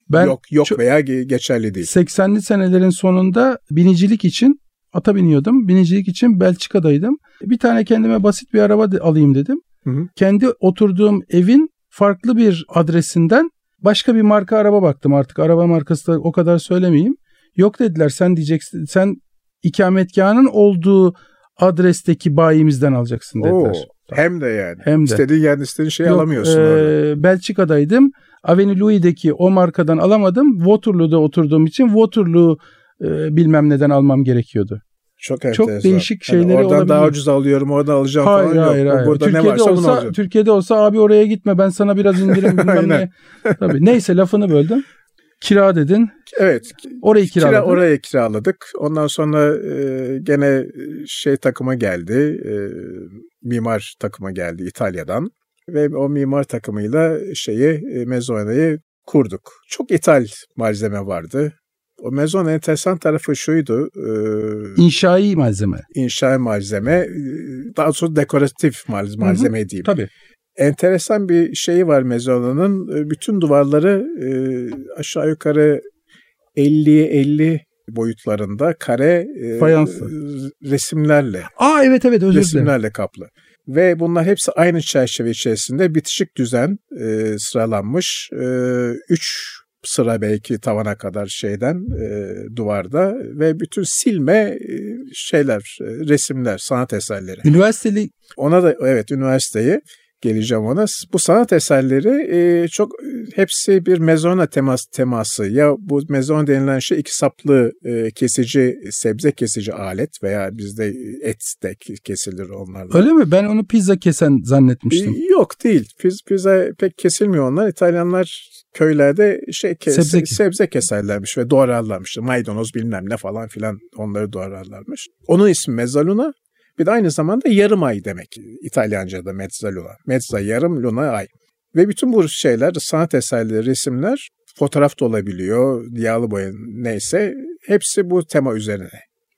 S2: ben
S3: yok yok
S2: çok-
S3: veya ge- geçerli değil.
S2: 80'li senelerin sonunda binicilik için ata biniyordum. Binicilik için Belçika'daydım. Bir tane kendime basit bir araba de- alayım dedim.
S3: Hı hı.
S2: Kendi oturduğum evin farklı bir adresinden başka bir marka araba baktım artık. Araba markası da o kadar söylemeyeyim. Yok dediler sen diyeceksin sen ikametgahının olduğu adresteki bayimizden alacaksın dediler.
S3: Oo, hem de yani.
S2: Hem de.
S3: İstediğin yerde istediğin şeyi
S2: Yok,
S3: alamıyorsun
S2: e,
S3: orada.
S2: Belçika'daydım. Avenue Louis'deki o markadan alamadım. Waterloo'da oturduğum için Waterloo e, bilmem neden almam gerekiyordu.
S3: Çok
S2: çok değişik
S3: Hani
S2: şeyleri
S3: oradan daha
S2: olabiliyor.
S3: ucuz alıyorum, oradan alacağım
S2: Hayır
S3: falan
S2: hayır
S3: yok.
S2: hayır.
S3: Burada
S2: Türkiye'de
S3: ne varsa bunu
S2: olsa
S3: alacağım.
S2: Türkiye'de olsa abi oraya gitme ben sana biraz indirim bilmem ne. Tabii. Neyse lafını böldüm. Kira dedin.
S3: Evet.
S2: Orayı
S3: Kira,
S2: kiraladın.
S3: oraya kiraladık. Ondan sonra e, gene şey takıma geldi. E, mimar takıma geldi İtalya'dan. Ve o mimar takımıyla şeyi e, Mezzona'yı kurduk. Çok ithal malzeme vardı. O Mezzona enteresan tarafı şuydu. E,
S2: İnşai malzeme.
S3: inşa malzeme, e, daha sonra dekoratif mal- malzeme diyeyim.
S2: Tabii.
S3: Enteresan bir şeyi var Mezzona'nın. E, Bütün duvarları e, aşağı yukarı 50'ye 50 boyutlarında kare e,
S2: Fayanslı.
S3: resimlerle,
S2: Aa evet evet özür dilerim.
S3: resimlerle kaplı. Ve bunlar hepsi aynı çerçeve içerisinde bitişik düzen e, sıralanmış. E, üç sıra belki tavana kadar şeyden e, duvarda ve bütün silme e, şeyler, e, resimler, sanat eserleri.
S2: Üniversiteli
S3: Ona da evet üniversiteyi geleceğim ona. Bu sanat eserleri e, çok hepsi bir mezona temas teması. Ya bu mezon denilen şey iki saplı e, kesici sebze kesici alet veya bizde et de kesilir onlarla.
S2: öyle mi? Ben onu pizza kesen zannetmiştim.
S3: E, Yok değil. Piz, pizza pek kesilmiyor onlar. İtalyanlar köylerde şey ke-
S2: Sebze kes-
S3: sebze keserlermiş ve doğrarlarmış. Maydanoz bilmem ne falan filan onları doğrarlarmış. Onun ismi mezzaluna. Bir de aynı zamanda yarım ay demek. İtalyanca'da mezzaluna. Mezza yarım, luna ay. Ve bütün bu şeyler, sanat eserleri, resimler fotoğraf da olabiliyor, yağlı boya neyse. Hepsi bu tema üzerine.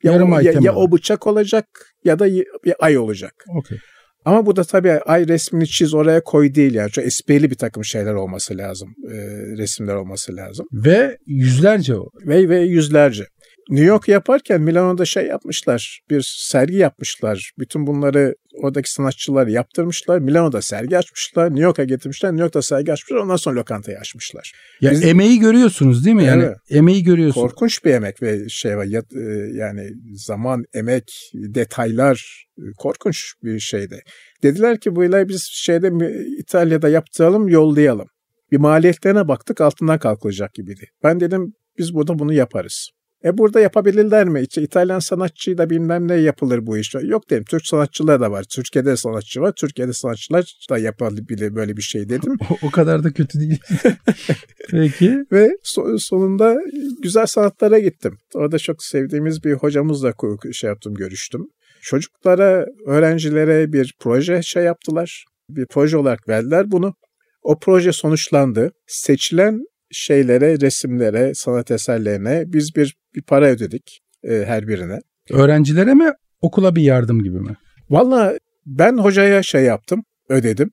S3: Ya,
S2: Yarım ay
S3: ya,
S2: tema.
S3: ya o bıçak olacak ya da bir ay olacak.
S2: Okey.
S3: Ama bu da tabii ay resmini çiz oraya koy değil yani. Çok esprili bir takım şeyler olması lazım. e, resimler olması lazım.
S2: Ve yüzlerce o.
S3: Ve, ve yüzlerce. New York yaparken Milano'da şey yapmışlar. Bir sergi yapmışlar. Bütün bunları oradaki sanatçılar yaptırmışlar. Milano'da sergi açmışlar. New York'a getirmişler. New York'ta sergi açmışlar. Ondan sonra lokantayı açmışlar.
S2: Ya
S3: Biz-
S2: emeği görüyorsunuz değil mi? Yani
S3: Evet.
S2: emeği görüyorsunuz.
S3: Korkunç bir emek ve şey var. e, Yani zaman, emek, detaylar e, korkunç bir şeydi. Dediler ki bu ile biz şeyde İtalya'da yaptıralım, yollayalım. Bir maliyetlerine baktık altından kalkılacak gibiydi. Ben dedim biz burada bunu yaparız. E burada yapabilirler mi? İşte İtalyan sanatçıyı da bilmem ne yapılır bu iş. Yok dedim. Türk sanatçılar da var. Türkiye'de sanatçı var. Türkiye'de sanatçılar da yapabilir böyle bir şey dedim.
S2: o, o kadar da kötü değil. Peki.
S3: Ve so- sonunda güzel sanatlara gittim. Orada çok sevdiğimiz bir hocamızla şey yaptım, görüştüm. Çocuklara, öğrencilere bir proje şey yaptılar. Bir proje olarak verdiler bunu. O proje sonuçlandı. Seçilen şeylere, resimlere, sanat eserlerine biz bir, bir para ödedik e, her birine.
S2: Öğrencilere mi, okula bir yardım gibi mi?
S3: Valla ben hocaya şey yaptım, ödedim.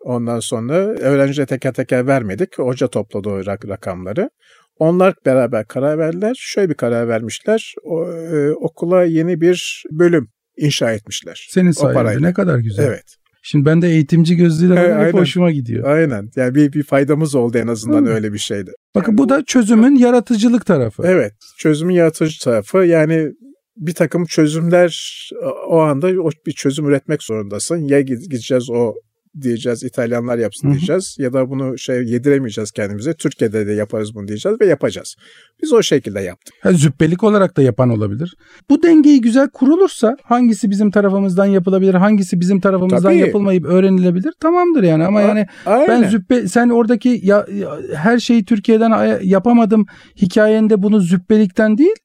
S3: Ondan sonra öğrencilere teker teker vermedik. Hoca topladı o rakamları. Onlar beraber karar verdiler. Şöyle bir karar vermişler. O, e, okula yeni bir bölüm inşa etmişler.
S2: Senin sayende ne kadar güzel.
S3: Evet.
S2: Şimdi ben de eğitimci gözlüğüyle evet, hep hoşuma gidiyor.
S3: Aynen. Yani bir, bir faydamız oldu en azından Hı. öyle bir şeydi.
S2: Bakın bu da çözümün yaratıcılık tarafı.
S3: Evet. Çözümün yaratıcı tarafı. Yani bir takım çözümler o anda o bir çözüm üretmek zorundasın. Ya gideceğiz o diyeceğiz İtalyanlar yapsın Hı-hı. diyeceğiz ya da bunu şey yediremeyeceğiz kendimize Türkiye'de de yaparız bunu diyeceğiz ve yapacağız. Biz o şekilde yaptık.
S2: Ha, züppelik olarak da yapan olabilir. Bu dengeyi güzel kurulursa hangisi bizim tarafımızdan yapılabilir hangisi bizim tarafımızdan Tabii. yapılmayıp öğrenilebilir tamamdır yani ama A- yani aynen. ben züppe sen oradaki ya, ya, her şeyi Türkiye'den yapamadım hikayende bunu züppelikten değil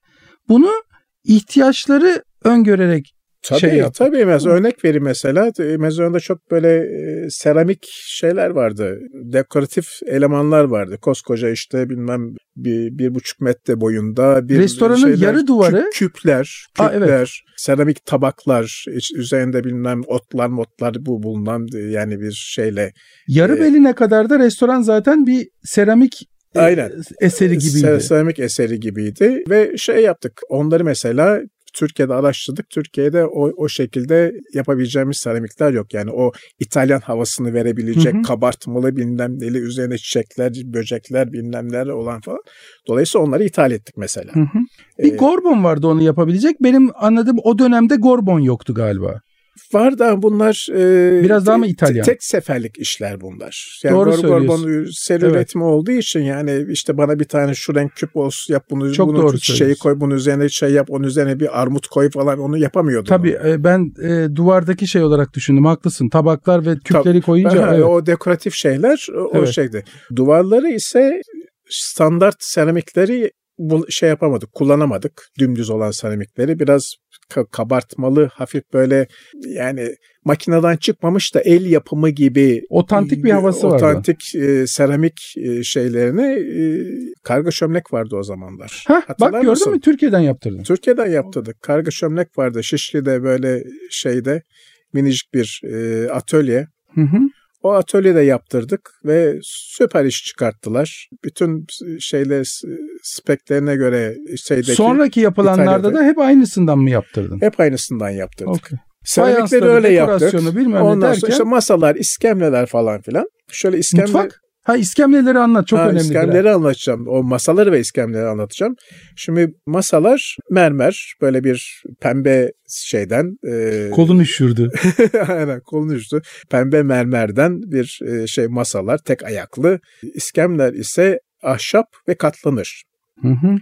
S2: bunu ihtiyaçları öngörerek
S3: Tabii şey tabii mesela örnek vereyim mesela Mezo'nda çok böyle e, seramik şeyler vardı. Dekoratif elemanlar vardı. Koskoca işte bilmem bir, bir buçuk metre boyunda bir
S2: restoranın şeyler, yarı duvarı
S3: küp, küpler, küpler, Aa, evet. seramik tabaklar, üzerinde bilmem otlar, motlar bu bulunan yani bir şeyle.
S2: Yarı e, beline kadar da restoran zaten bir seramik e, Aynen. eseri gibiydi.
S3: Seramik eseri gibiydi ve şey yaptık. Onları mesela Türkiye'de araştırdık. Türkiye'de o, o şekilde yapabileceğimiz seramikler yok. Yani o İtalyan havasını verebilecek hı hı. kabartmalı bilmem neli üzerine çiçekler, böcekler bilmemler olan falan. Dolayısıyla onları ithal ettik mesela. Hı hı.
S2: Bir ee, Gorbon vardı onu yapabilecek. Benim anladığım o dönemde Gorbon yoktu galiba.
S3: Var da bunlar
S2: e, biraz daha mı İtalyan?
S3: Tek seferlik işler bunlar. Yani Doğru söylüyorsun. seri evet. üretimi olduğu için yani işte bana bir tane şu renk küp olsun yap bunu Çok bunu doğru şeyi koy bunun üzerine şey yap onun üzerine bir armut koy falan onu yapamıyordum.
S2: Tabii e, ben e, duvardaki şey olarak düşündüm haklısın. Tabaklar ve küpleri Tabii, koyunca
S3: evet. o dekoratif şeyler o evet. şeydi. Duvarları ise standart seramikleri bu şey yapamadık, kullanamadık dümdüz olan seramikleri. Biraz kabartmalı, hafif böyle yani makineden çıkmamış da el yapımı gibi
S2: otantik bir havası
S3: vardı. Otantik e, seramik e, şeylerini e, karga çömlek vardı o zamanlar.
S2: Heh, bak gördün mısın? mü Türkiye'den yaptırdın.
S3: Türkiye'den yaptırdık. Karga çömlek vardı Şişli'de böyle şeyde minicik bir e, atölye. Hı hı. O atölyede yaptırdık ve süper iş çıkarttılar. Bütün şeyler speklerine göre şeydeki
S2: Sonraki yapılanlarda İtalya'da, da hep aynısından mı yaptırdın?
S3: Hep aynısından yaptırdık. Okay. Seramikleri öyle yaptık. Ondan derken, sonra işte masalar, iskemleler falan filan. Şöyle iskemle
S2: Mutfak? Ha iskemleleri anlat çok ha, önemli.
S3: İskemleri anlatacağım. O masaları ve iskemleri anlatacağım. Şimdi masalar mermer böyle bir pembe şeyden.
S2: E, kolun üşürdü.
S3: Aynen kolun üşürdü. Pembe mermerden bir e, şey masalar tek ayaklı. İskemler ise ahşap ve katlanır.
S2: Hı hı.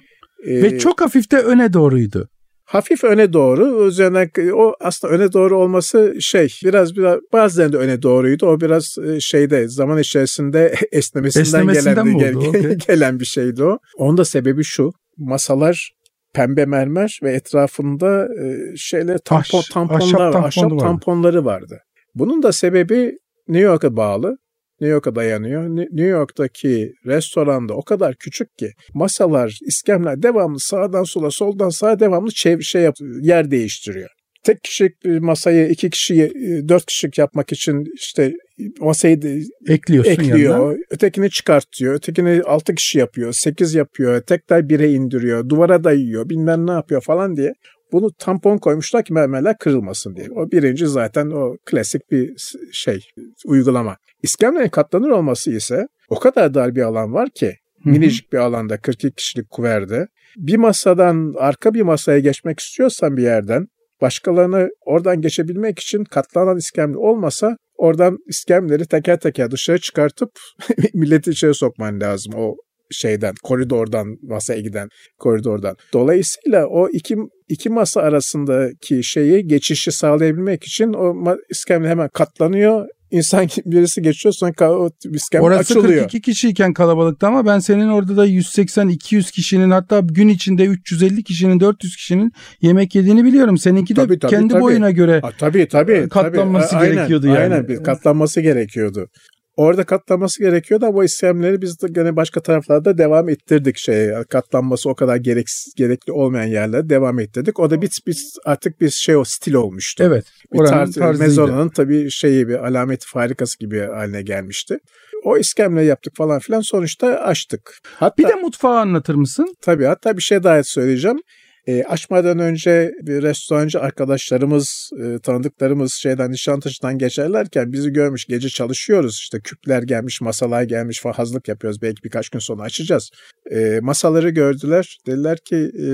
S2: Ee, ve çok hafif de öne doğruydu
S3: hafif öne doğru üzerine o aslında öne doğru olması şey biraz biraz bazen de öne doğruydu. O biraz e, şeyde zaman içerisinde esnemesinden, esnemesinden gelen, gel, okay. gelen bir şeydi o. Onun da sebebi şu. Masalar pembe mermer ve etrafında e, şeyler tampon, tamponlar, ahşap, ahşap tamponları vardı. Bunun da sebebi New York'a bağlı. New York'a dayanıyor. New York'taki restoranda o kadar küçük ki masalar, iskemler devamlı sağdan sola, soldan sağa devamlı çev şey yap, yer değiştiriyor. Tek kişilik bir masayı iki kişiyi e, dört kişilik yapmak için işte masayı
S2: ekliyorsun ekliyor. Yanına.
S3: Ötekini çıkartıyor. Ötekini altı kişi yapıyor. Sekiz yapıyor. Tekrar bire indiriyor. Duvara dayıyor. Bilmem ne yapıyor falan diye. Bunu tampon koymuşlar ki mermerler kırılmasın diye. O birinci zaten o klasik bir şey, uygulama. İskemlenin katlanır olması ise o kadar dar bir alan var ki minicik bir alanda 42 kişilik kuverde bir masadan arka bir masaya geçmek istiyorsan bir yerden başkalarını oradan geçebilmek için katlanan iskemle olmasa oradan iskemleri teker teker dışarı çıkartıp milleti içeri sokman lazım o şeyden koridordan masaya giden koridordan. Dolayısıyla o iki iki masa arasındaki şeyi geçişi sağlayabilmek için o iskemle hemen katlanıyor insan birisi geçiyor sonra o iskemle
S2: Orası
S3: açılıyor.
S2: Orası 42 kişiyken kalabalıktı ama ben senin orada da 180-200 kişinin hatta gün içinde 350 kişinin 400 kişinin yemek yediğini biliyorum. Seninki de tabii, tabii, kendi tabii. boyuna göre
S3: A, tabii, tabii,
S2: katlanması
S3: tabii.
S2: gerekiyordu
S3: aynen,
S2: yani.
S3: Aynen katlanması gerekiyordu. Orada katlanması gerekiyordu ama o iskemleri biz de gene başka taraflarda devam ettirdik şey katlanması o kadar gereksiz gerekli olmayan yerlerde devam ettirdik. O da bir, bir artık bir şey o stil olmuştu.
S2: Evet.
S3: Bir tar- Mezona'nın tabii şeyi bir alameti farikası gibi haline gelmişti. O iskemle yaptık falan filan sonuçta açtık.
S2: Hatta, bir de mutfağı anlatır mısın?
S3: Tabii hatta bir şey daha söyleyeceğim. E, açmadan önce bir restorancı arkadaşlarımız, e, tanıdıklarımız şeyden Nişantaşı'dan geçerlerken bizi görmüş gece çalışıyoruz. İşte küpler gelmiş, masalar gelmiş falan hazırlık yapıyoruz. Belki birkaç gün sonra açacağız. E, masaları gördüler. Dediler ki e,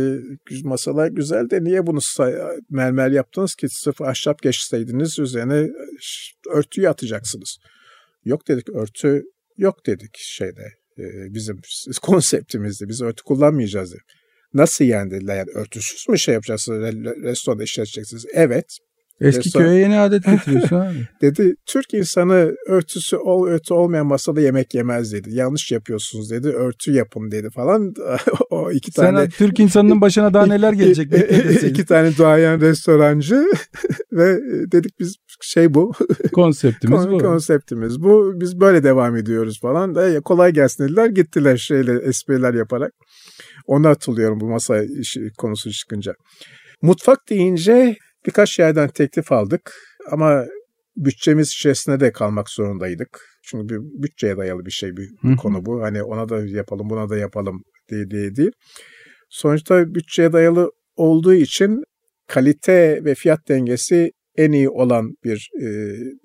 S3: masalar güzel de niye bunu mermer yaptınız ki sırf ahşap geçseydiniz üzerine örtüyü atacaksınız. Yok dedik örtü yok dedik şeyde e, bizim konseptimizde biz örtü kullanmayacağız dedik. Nasıl yani dediler yani örtüsüz mü şey yapacaksınız restoranda işleteceksiniz? Evet.
S2: Eski restoran... köye yeni adet getiriyorsun abi.
S3: dedi Türk insanı örtüsü ol, örtü olmayan masada yemek yemez dedi. Yanlış yapıyorsunuz dedi. Örtü yapın dedi falan. o iki
S2: Sen
S3: tane.
S2: Türk insanının başına daha neler gelecek
S3: iki tane duayen restorancı ve dedik biz şey bu.
S2: Konseptimiz bu.
S3: Konseptimiz bu. Biz böyle devam ediyoruz falan. Da kolay gelsin dediler. Gittiler şeyle espriler yaparak. Onu hatırlıyorum bu masa işi konusu çıkınca. Mutfak deyince birkaç yerden teklif aldık ama bütçemiz içerisinde de kalmak zorundaydık. Çünkü bir bütçeye dayalı bir şey bir, bir konu bu. Hani ona da yapalım buna da yapalım diye diye değil. Sonuçta bütçeye dayalı olduğu için kalite ve fiyat dengesi en iyi olan bir e,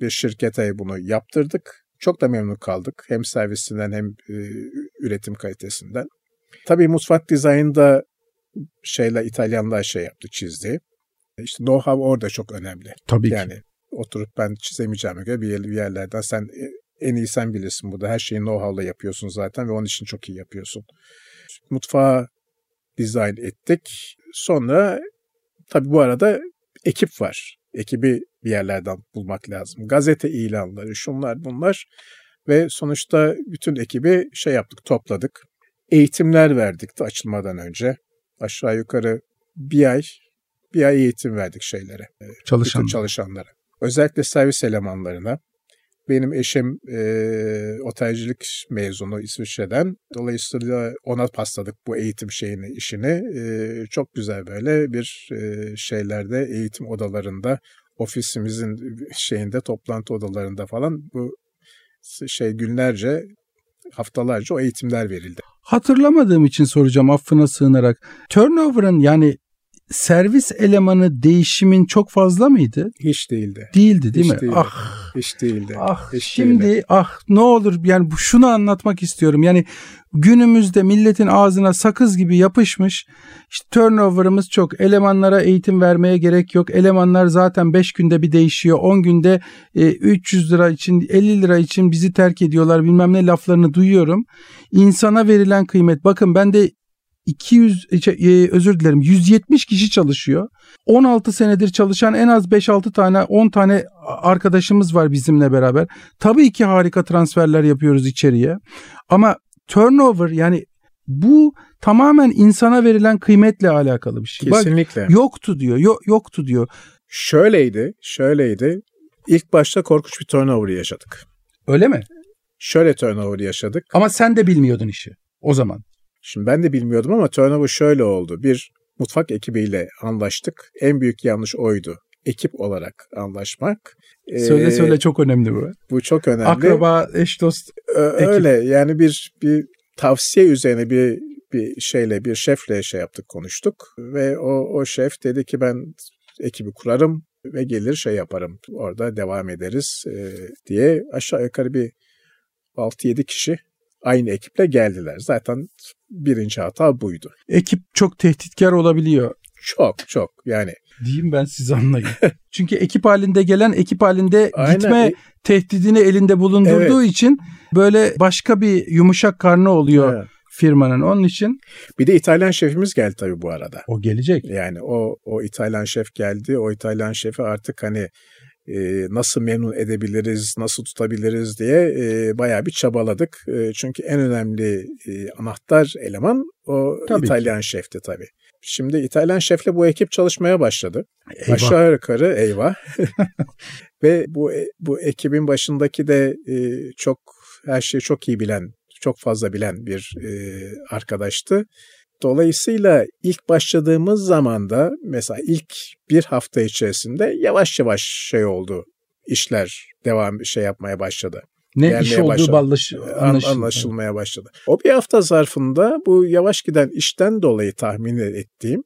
S3: bir şirkete bunu yaptırdık. Çok da memnun kaldık. Hem servisinden hem e, üretim kalitesinden. Tabii mutfak dizaynında şeyle İtalyanlar şey yaptı, çizdi. İşte know-how orada çok önemli.
S2: Tabii
S3: yani, ki. oturup ben çizemeyeceğime göre bir, yer, bir yerlerden sen e, en iyi sen bilirsin burada. Her şeyi know-how'la yapıyorsun zaten ve onun için çok iyi yapıyorsun. Mutfağı dizayn ettik. Sonra tabii bu arada ekip var. Ekibi bir yerlerden bulmak lazım. Gazete ilanları, şunlar bunlar ve sonuçta bütün ekibi şey yaptık, topladık eğitimler verdik açılmadan önce. Aşağı yukarı bir ay bir ay eğitim verdik şeylere. E,
S2: Çalışan.
S3: çalışanlara. Özellikle servis elemanlarına. Benim eşim e, otelcilik mezunu İsviçre'den. Dolayısıyla ona pasladık bu eğitim şeyini, işini. E, çok güzel böyle bir e, şeylerde eğitim odalarında, ofisimizin şeyinde, toplantı odalarında falan bu şey günlerce, haftalarca o eğitimler verildi
S2: hatırlamadığım için soracağım affına sığınarak. Turnover'ın yani servis elemanı değişimin çok fazla mıydı?
S3: Hiç değildi.
S2: Değildi değil
S3: Hiç
S2: mi?
S3: Değildi.
S2: Ah.
S3: Hiç değildi.
S2: Ah
S3: Hiç
S2: şimdi
S3: değildi.
S2: ah ne olur yani şunu anlatmak istiyorum. Yani günümüzde milletin ağzına sakız gibi yapışmış. İşte turnover'ımız çok. Elemanlara eğitim vermeye gerek yok. Elemanlar zaten 5 günde bir değişiyor. 10 günde e, 300 lira için 50 lira için bizi terk ediyorlar bilmem ne laflarını duyuyorum. İnsana verilen kıymet. Bakın ben de 200 e, şey, e, özür dilerim 170 kişi çalışıyor. 16 senedir çalışan en az 5-6 tane 10 tane arkadaşımız var bizimle beraber. Tabii ki harika transferler yapıyoruz içeriye. Ama turnover yani bu tamamen insana verilen kıymetle alakalı bir şey.
S3: Kesinlikle.
S2: Bak, yoktu diyor. Yok yoktu diyor.
S3: Şöyleydi, şöyleydi. İlk başta korkunç bir turnover yaşadık.
S2: Öyle mi?
S3: Şöyle turnover yaşadık.
S2: Ama sen de bilmiyordun işi o zaman.
S3: Şimdi ben de bilmiyordum ama turnover şöyle oldu. Bir mutfak ekibiyle anlaştık. En büyük yanlış oydu. Ekip olarak anlaşmak.
S2: Söyle ee, söyle çok önemli bu.
S3: Bu çok önemli.
S2: Akraba, eş dost.
S3: Öyle ekip. yani bir bir tavsiye üzerine bir bir şeyle bir şefle şey yaptık konuştuk ve o o şef dedi ki ben ekibi kurarım ve gelir şey yaparım orada devam ederiz e, diye aşağı yukarı bir 6-7 kişi aynı ekiple geldiler. Zaten birinci hata buydu.
S2: Ekip çok tehditkar olabiliyor.
S3: Çok çok yani.
S2: Diyeyim ben siz anlayın. Çünkü ekip halinde gelen ekip halinde Aynen. gitme e- tehdidini elinde bulundurduğu evet. için böyle başka bir yumuşak karnı oluyor. Evet. firmanın. Onun için
S3: Bir de İtalyan şefimiz geldi tabii bu arada.
S2: o gelecek.
S3: Yani o o İtalyan şef geldi. O İtalyan şefi artık hani e, nasıl memnun edebiliriz, nasıl tutabiliriz diye e, bayağı bir çabaladık. E, çünkü en önemli e, anahtar eleman o
S2: Tabii
S3: İtalyan şefti tabii. Şimdi İtalyan şefle bu ekip çalışmaya başladı.
S2: Eyvah.
S3: Aşağı yukarı eyvah. Ve bu bu ekibin başındaki de e, çok her şeyi çok iyi bilen, çok fazla bilen bir e, arkadaştı. Dolayısıyla ilk başladığımız zaman da mesela ilk bir hafta içerisinde yavaş yavaş şey oldu. işler devam şey yapmaya başladı.
S2: Ne
S3: gelmeye
S2: iş olduğu ballaş,
S3: anlaşılmaya başladı. O bir hafta zarfında bu yavaş giden işten dolayı tahmin ettiğim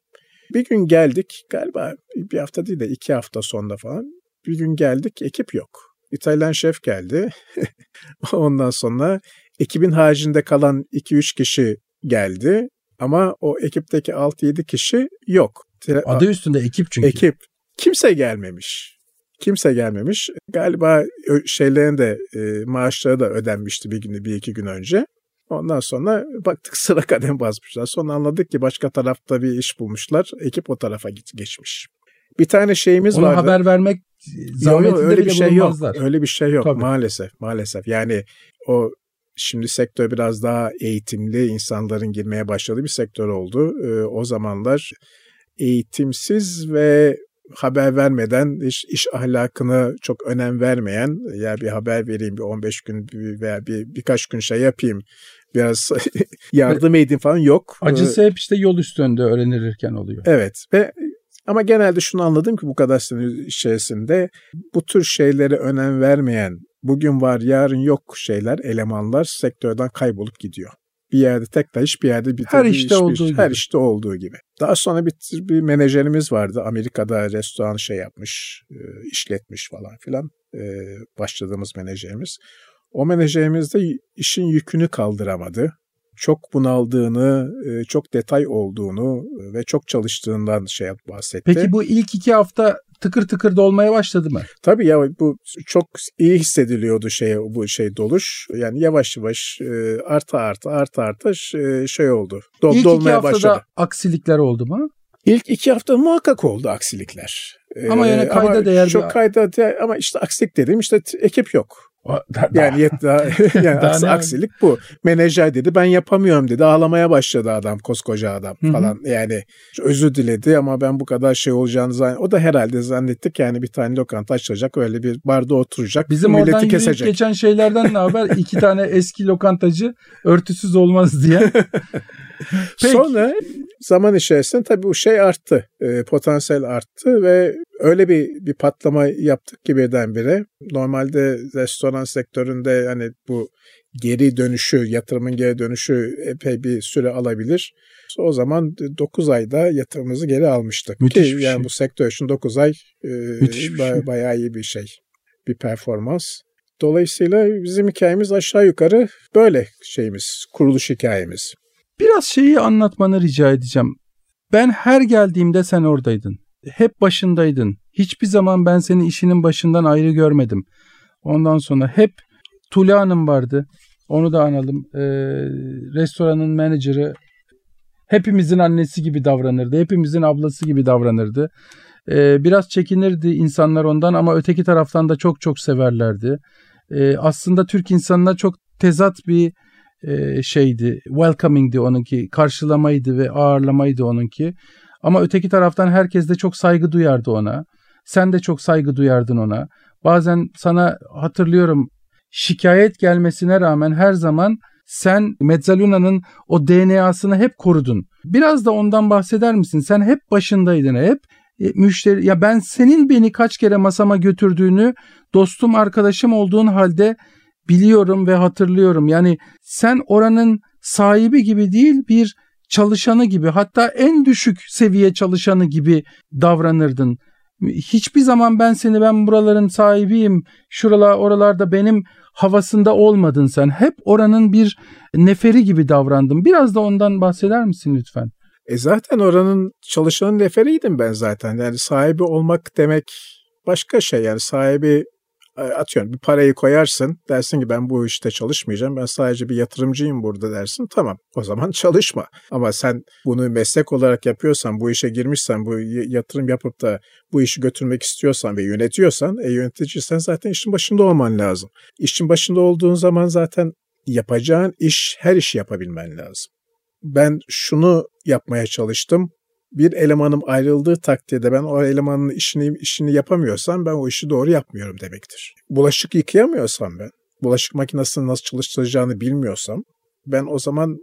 S3: bir gün geldik galiba bir hafta değil de iki hafta sonra falan bir gün geldik ekip yok. İtalyan şef geldi. Ondan sonra ekibin haricinde kalan 2-3 kişi geldi ama o ekipteki 6-7 kişi yok.
S2: Adı üstünde ekip çünkü.
S3: ekip kimse gelmemiş. Kimse gelmemiş. Galiba şeylerin de e, maaşları da ödenmişti bir gün bir iki gün önce. Ondan sonra baktık sıra kadem basmışlar. Sonra anladık ki başka tarafta bir iş bulmuşlar. Ekip o tarafa git geçmiş. Bir tane şeyimiz
S2: Ona
S3: vardı.
S2: haber vermek
S3: Yok,
S2: zahmetinde
S3: yok, öyle bir şey yok.
S2: bulunmazlar.
S3: Öyle bir şey yok
S2: Tabii.
S3: maalesef. Maalesef. Yani o şimdi sektör biraz daha eğitimli insanların girmeye başladığı bir sektör oldu. Ee, o zamanlar eğitimsiz ve haber vermeden iş, iş ahlakına çok önem vermeyen ya bir haber vereyim bir 15 gün veya bir birkaç gün şey yapayım biraz yardım edeyim falan yok. Ee,
S2: Acısı hep işte yol üstünde öğrenilirken oluyor.
S3: Evet ve ama genelde şunu anladım ki bu kadar sene içerisinde bu tür şeylere önem vermeyen, bugün var yarın yok şeyler, elemanlar sektörden kaybolup gidiyor. Bir yerde tekrar hiçbir yerde bir
S2: Her
S3: bir
S2: işte
S3: iş- bir-
S2: olduğu
S3: her
S2: gibi.
S3: işte olduğu gibi. Daha sonra bir, bir menajerimiz vardı. Amerika'da restoran şey yapmış, e, işletmiş falan filan. E, başladığımız menajerimiz. O menajerimiz de işin yükünü kaldıramadı. Çok bunaldığını, e, çok detay olduğunu ve çok çalıştığından şey bahsetti.
S2: Peki bu ilk iki hafta tıkır tıkır dolmaya başladı mı?
S3: Tabii ya bu çok iyi hissediliyordu şey bu şey doluş. Yani yavaş yavaş e, artı artı artı artı ş- şey oldu. Dol,
S2: ilk iki
S3: dolmaya
S2: haftada
S3: başladı.
S2: aksilikler oldu mu?
S3: İlk iki hafta muhakkak oldu aksilikler. E,
S2: Ama yani kayda değer
S3: Çok kayda değer ama işte aksilik dedim işte ekip yok.
S2: O-
S3: Yani yet daha, yani
S2: Daha
S3: aks- aksilik bu. Menajer dedi ben yapamıyorum dedi. Ağlamaya başladı adam koskoca adam falan. Yani özür diledi ama ben bu kadar şey olacağını zann O da herhalde zannettik yani bir tane lokanta açılacak öyle bir barda oturacak.
S2: Bizim oradan
S3: kesecek.
S2: geçen şeylerden ne haber? İki tane eski lokantacı örtüsüz olmaz diye. Peki.
S3: Sonra zaman içerisinde tabii bu şey arttı. E, potansiyel arttı ve öyle bir bir patlama yaptık ki birdenbire. Normalde restoran sektöründe hani bu geri dönüşü, yatırımın geri dönüşü epey bir süre alabilir. O zaman 9 ayda yatırımımızı geri almıştık.
S2: Müthiş
S3: Ki
S2: bir
S3: yani
S2: şey.
S3: bu sektör için 9 ay e, ba-
S2: şey.
S3: bayağı iyi bir şey. Bir performans. Dolayısıyla bizim hikayemiz aşağı yukarı böyle şeyimiz, kuruluş hikayemiz.
S2: Biraz şeyi anlatmanı rica edeceğim. Ben her geldiğimde sen oradaydın. Hep başındaydın. Hiçbir zaman ben seni işinin başından ayrı görmedim. Ondan sonra hep Tula Hanım vardı. Onu da analım. Ee, restoranın menajeri hepimizin annesi gibi davranırdı. Hepimizin ablası gibi davranırdı. Ee, biraz çekinirdi insanlar ondan ama öteki taraftan da çok çok severlerdi. Ee, aslında Türk insanına çok tezat bir e, şeydi. Welcoming'di onunki. Karşılamaydı ve ağırlamaydı onunki. Ama öteki taraftan herkes de çok saygı duyardı ona. Sen de çok saygı duyardın ona. Bazen sana hatırlıyorum şikayet gelmesine rağmen her zaman sen Mezzaluna'nın o DNA'sını hep korudun. Biraz da ondan bahseder misin? Sen hep başındaydın hep. E, müşteri ya ben senin beni kaç kere masama götürdüğünü dostum arkadaşım olduğun halde biliyorum ve hatırlıyorum. Yani sen oranın sahibi gibi değil bir çalışanı gibi hatta en düşük seviye çalışanı gibi davranırdın. Hiçbir zaman ben seni ben buraların sahibiyim, şuralar oralarda benim havasında olmadın sen. Hep oranın bir neferi gibi davrandın. Biraz da ondan bahseder misin lütfen?
S3: E zaten oranın çalışanın neferiydim ben zaten. Yani sahibi olmak demek başka şey. Yani sahibi atıyorum bir parayı koyarsın dersin ki ben bu işte çalışmayacağım ben sadece bir yatırımcıyım burada dersin tamam o zaman çalışma ama sen bunu meslek olarak yapıyorsan bu işe girmişsen bu yatırım yapıp da bu işi götürmek istiyorsan ve yönetiyorsan e, yöneticiysen zaten işin başında olman lazım. İşin başında olduğun zaman zaten yapacağın iş her işi yapabilmen lazım. Ben şunu yapmaya çalıştım bir elemanım ayrıldığı takdirde ben o elemanın işini işini yapamıyorsam ben o işi doğru yapmıyorum demektir. Bulaşık yıkayamıyorsam ben, bulaşık makinesini nasıl çalıştıracağını bilmiyorsam ben o zaman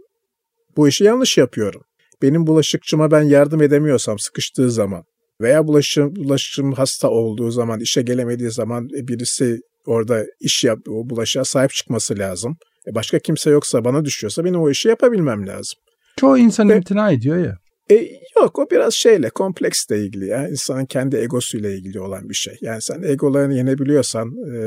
S3: bu işi yanlış yapıyorum. Benim bulaşıkçıma ben yardım edemiyorsam sıkıştığı zaman veya bulaşığım, bulaşıcım hasta olduğu zaman, işe gelemediği zaman e, birisi orada iş yap, o bulaşığa sahip çıkması lazım. E başka kimse yoksa bana düşüyorsa benim o işi yapabilmem lazım.
S2: Çoğu insan Ve, imtina ediyor ya.
S3: E, yok o biraz şeyle kompleksle ilgili ya. İnsanın kendi egosuyla ilgili olan bir şey. Yani sen egolarını yenebiliyorsan e,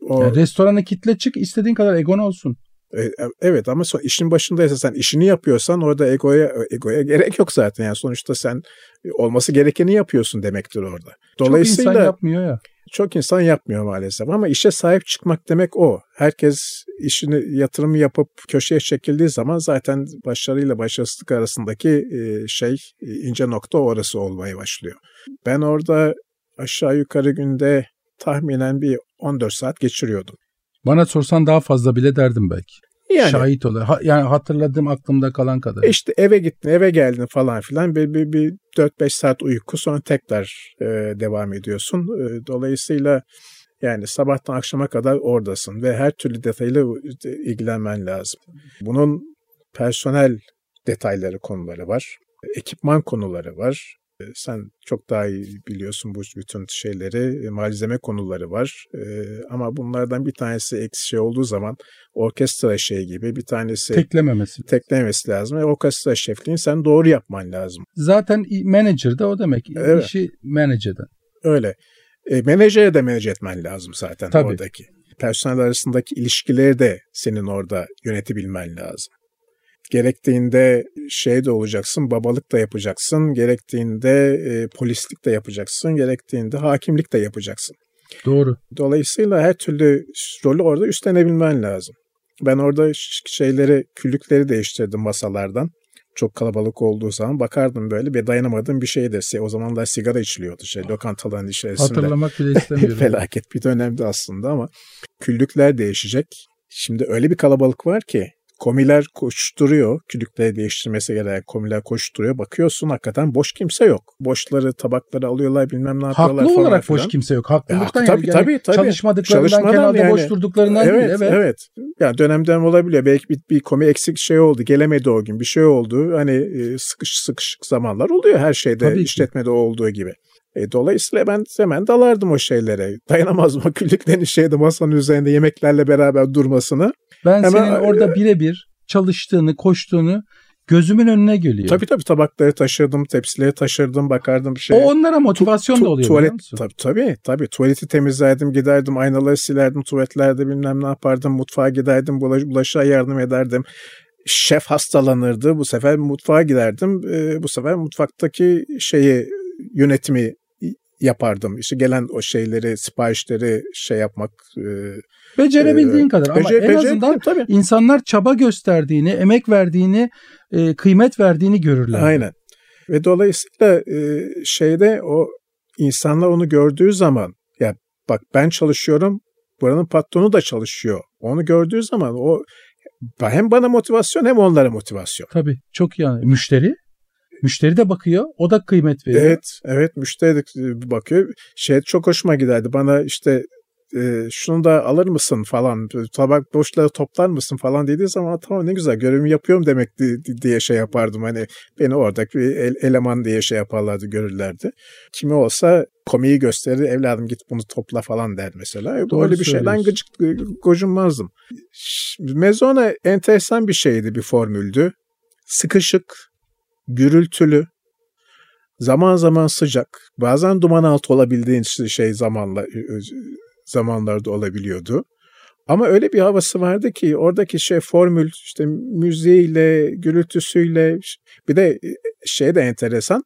S2: o... Yani restorana kitle çık istediğin kadar egon olsun.
S3: E, e, evet ama son, işin başındaysa sen işini yapıyorsan orada egoya egoya gerek yok zaten. Yani sonuçta sen olması gerekeni yapıyorsun demektir orada.
S2: Dolayısıyla Çok insan yapmıyor ya.
S3: Çok insan yapmıyor maalesef ama işe sahip çıkmak demek o. Herkes işini yatırım yapıp köşeye çekildiği zaman zaten başarıyla başarısızlık arasındaki e, şey e, ince nokta orası olmaya başlıyor. Ben orada aşağı yukarı günde tahminen bir 14 saat geçiriyordum.
S2: Bana sorsan daha fazla bile derdim belki. Yani, Şahit oluyor. Ha, yani hatırladığım aklımda kalan kadar.
S3: İşte eve gittin, eve geldin falan filan. Bir, bir, bir 4-5 saat uyku sonra tekrar e, devam ediyorsun. E, dolayısıyla yani sabahtan akşama kadar oradasın ve her türlü detayla ilgilenmen lazım. Bunun personel detayları konuları var. Ekipman konuları var. Sen çok daha iyi biliyorsun bu bütün şeyleri, malzeme konuları var. Ama bunlardan bir tanesi eksi şey olduğu zaman orkestra şey gibi bir tanesi
S2: teklememesi.
S3: Teklememesi lazım. Orkestra şefliğini sen doğru yapman lazım.
S2: Zaten manager de o demek. Evet. İşi manager'den.
S3: Öyle. E, menajere de manage etmen lazım zaten Tabii. oradaki. Personel arasındaki ilişkileri de senin orada yönetebilmen lazım. Gerektiğinde şey de olacaksın, babalık da yapacaksın, gerektiğinde e, polislik de yapacaksın, gerektiğinde hakimlik de yapacaksın.
S2: Doğru.
S3: Dolayısıyla her türlü rolü orada üstlenebilmen lazım. Ben orada şeyleri, küllükleri değiştirdim masalardan çok kalabalık olduğu zaman bakardım böyle ve dayanamadığım bir şey de o zamanlar sigara içiliyordu şey lokantaların içerisinde.
S2: Hatırlamak bile istemiyorum.
S3: Felaket bir dönemdi aslında ama küllükler değişecek. Şimdi öyle bir kalabalık var ki Komiler koşturuyor. Külükleri değiştirmesi gereken komiler koşturuyor. Bakıyorsun hakikaten boş kimse yok. Boşları, tabakları alıyorlar bilmem ne yapıyorlar
S2: Haklı
S3: falan
S2: olarak
S3: falan.
S2: boş kimse yok. Haklılıktan
S3: ya, tabii,
S2: yani
S3: tabii, tabii.
S2: çalışmadıklarından Çalışmadan kenarda yani, boş durduklarından
S3: evet,
S2: değil. Evet,
S3: evet. Yani dönem dönem olabiliyor. Belki bir, bir komi eksik şey oldu. Gelemedi o gün. Bir şey oldu. Hani e, sıkış sıkışık zamanlar oluyor her şeyde. Tabii işletmede ki. olduğu gibi. E, dolayısıyla ben hemen dalardım o şeylere. Dayanamazdım o küllüklerin şeyde masanın üzerinde yemeklerle beraber durmasını.
S2: Ben hemen, senin orada e, birebir çalıştığını, koştuğunu gözümün önüne geliyor.
S3: Tabii tabii tabakları taşırdım, tepsileri taşırdım, bakardım bir şey.
S2: O onlara motivasyon tu- da oluyor
S3: tuvalet, Tabii tabii tabii. Tuvaleti temizlerdim, giderdim, aynaları silerdim, tuvaletlerde bilmem ne yapardım, mutfağa giderdim, bulaş, bulaşığa yardım ederdim. Şef hastalanırdı, bu sefer mutfağa giderdim. Ee, bu sefer mutfaktaki şeyi yönetimi yapardım. İşte gelen o şeyleri, siparişleri şey yapmak. E,
S2: Becerebildiğin e, kadar ama becer, en azından tabii. insanlar çaba gösterdiğini, emek verdiğini, e, kıymet verdiğini görürler.
S3: Aynen. Ve dolayısıyla e, şeyde o insanlar onu gördüğü zaman ya bak ben çalışıyorum, buranın patronu da çalışıyor. Onu gördüğü zaman o hem bana motivasyon hem onlara motivasyon.
S2: Tabii çok iyi. Müşteri Müşteri de bakıyor. O da kıymet veriyor.
S3: Evet. Evet. Müşteri de bakıyor. Şey çok hoşuma giderdi. Bana işte e, şunu da alır mısın falan tabak boşları toplar mısın falan dediği zaman tamam ne güzel görevimi yapıyorum demek diye şey yapardım hani beni oradaki bir eleman diye şey yaparlardı görürlerdi. Kimi olsa komiyi gösterir evladım git bunu topla falan der mesela. Doğru Öyle bir şeyden gıcık gocunmazdım. Mezona enteresan bir şeydi bir formüldü. Sıkışık, gürültülü, zaman zaman sıcak, bazen duman altı olabildiğin şey zamanla zamanlarda olabiliyordu. Ama öyle bir havası vardı ki oradaki şey formül işte müziğiyle, gürültüsüyle bir de e, şey de enteresan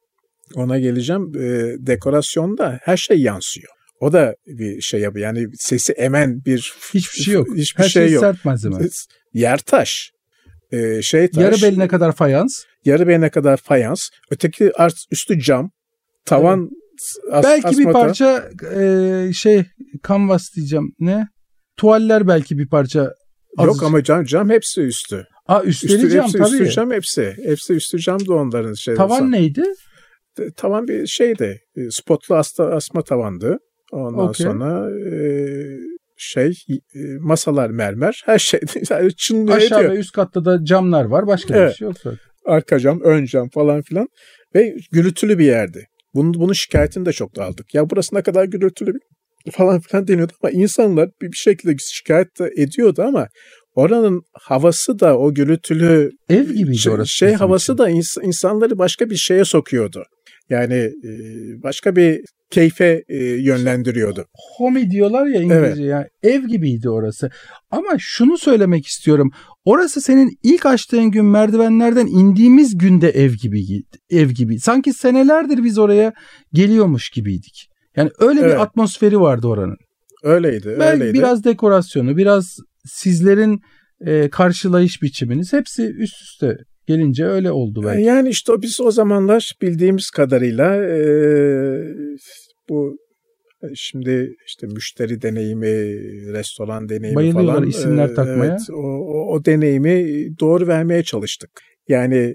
S3: ona geleceğim e, dekorasyonda her şey yansıyor. O da bir şey yapıyor. Yani sesi emen bir
S2: hiçbir şey yok.
S3: Hiçbir
S2: Her
S3: şey,
S2: şey
S3: yok.
S2: sert malzeme.
S3: Yer taş. Ee, şey taş.
S2: Yarı beline kadar fayans.
S3: Yarı beline kadar fayans. Öteki art üstü cam. Tavan as,
S2: belki bir
S3: asmata.
S2: parça e, şey kanvas diyeceğim. Ne? Tuvaller belki bir parça.
S3: Yok
S2: azıcık.
S3: ama cam cam hepsi üstü.
S2: Aa üstleri
S3: Üstü,
S2: cam
S3: hepsi
S2: tabii.
S3: üstü cam hepsi. Hepsi üstü cam da onların şey.
S2: Tavan neydi?
S3: Tavan bir şeydi. e, Spotlu asma, tavandı. Ondan
S2: Okey.
S3: sonra e, şey e, masalar mermer. Her şey yani çınlıyor
S2: Aşağı
S3: ediyor.
S2: ve üst katta da camlar var. Başka bir
S3: Evet.
S2: şey yok zaten.
S3: Arka cam, ön cam falan filan. Ve gürültülü bir yerdi. Bunun, bunun şikayetini de çok da aldık. Ya burası ne kadar gürültülü bir- falan filan deniyordu ama insanlar bir, bir şekilde şikayet de ediyordu ama oranın havası da o gürültülü
S2: Ev gibiydi
S3: şey,
S2: orası.
S3: şey havası
S2: için.
S3: da ins- insanları başka bir şeye sokuyordu. Yani başka bir keyfe yönlendiriyordu.
S2: Home diyorlar ya İngilizce yani ev gibiydi orası. Ama şunu söylemek istiyorum. Orası senin ilk açtığın gün merdivenlerden indiğimiz günde ev gibiydi. Ev gibi. Sanki senelerdir biz oraya geliyormuş gibiydik. Yani öyle
S3: Evet.
S2: bir atmosferi vardı oranın.
S3: Öyleydi,
S2: Belki
S3: öyleydi.
S2: biraz dekorasyonu, biraz sizlerin e, karşılayış biçiminiz hepsi üst üste gelince öyle oldu belki.
S3: Yani işte biz o zamanlar bildiğimiz kadarıyla e, bu şimdi işte müşteri deneyimi, restoran deneyimi
S2: Bayılıyorlar
S3: falan.
S2: isimler
S3: e,
S2: takmaya.
S3: Evet, o, o, o deneyimi doğru vermeye çalıştık. Yani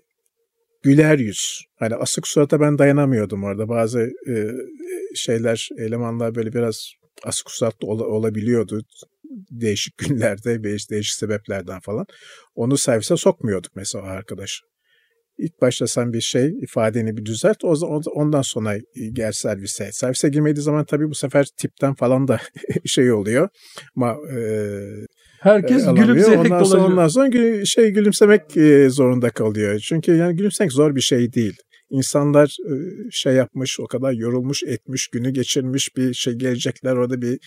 S3: güler yüz. Hani asık surata ben dayanamıyordum orada. Bazı e, şeyler, elemanlar böyle biraz asık suratlı ola- olabiliyordu. Değişik günlerde, değişik, değişik sebeplerden falan. Onu servise sokmuyorduk mesela arkadaş. İlk başta sen bir şey ifadeni bir düzelt. O ondan sonra gel servise. Servise girmediği zaman tabii bu sefer tipten falan da şey oluyor. Ama e,
S2: Herkes
S3: e, alamıyor.
S2: gülümseyerek
S3: ondan sonra,
S2: dolaşıyor.
S3: ondan sonra gü- şey gülümsemek e, zorunda kalıyor. Çünkü yani gülümsemek zor bir şey değil. İnsanlar e, şey yapmış, o kadar yorulmuş, etmiş, günü geçirmiş bir şey gelecekler orada bir e,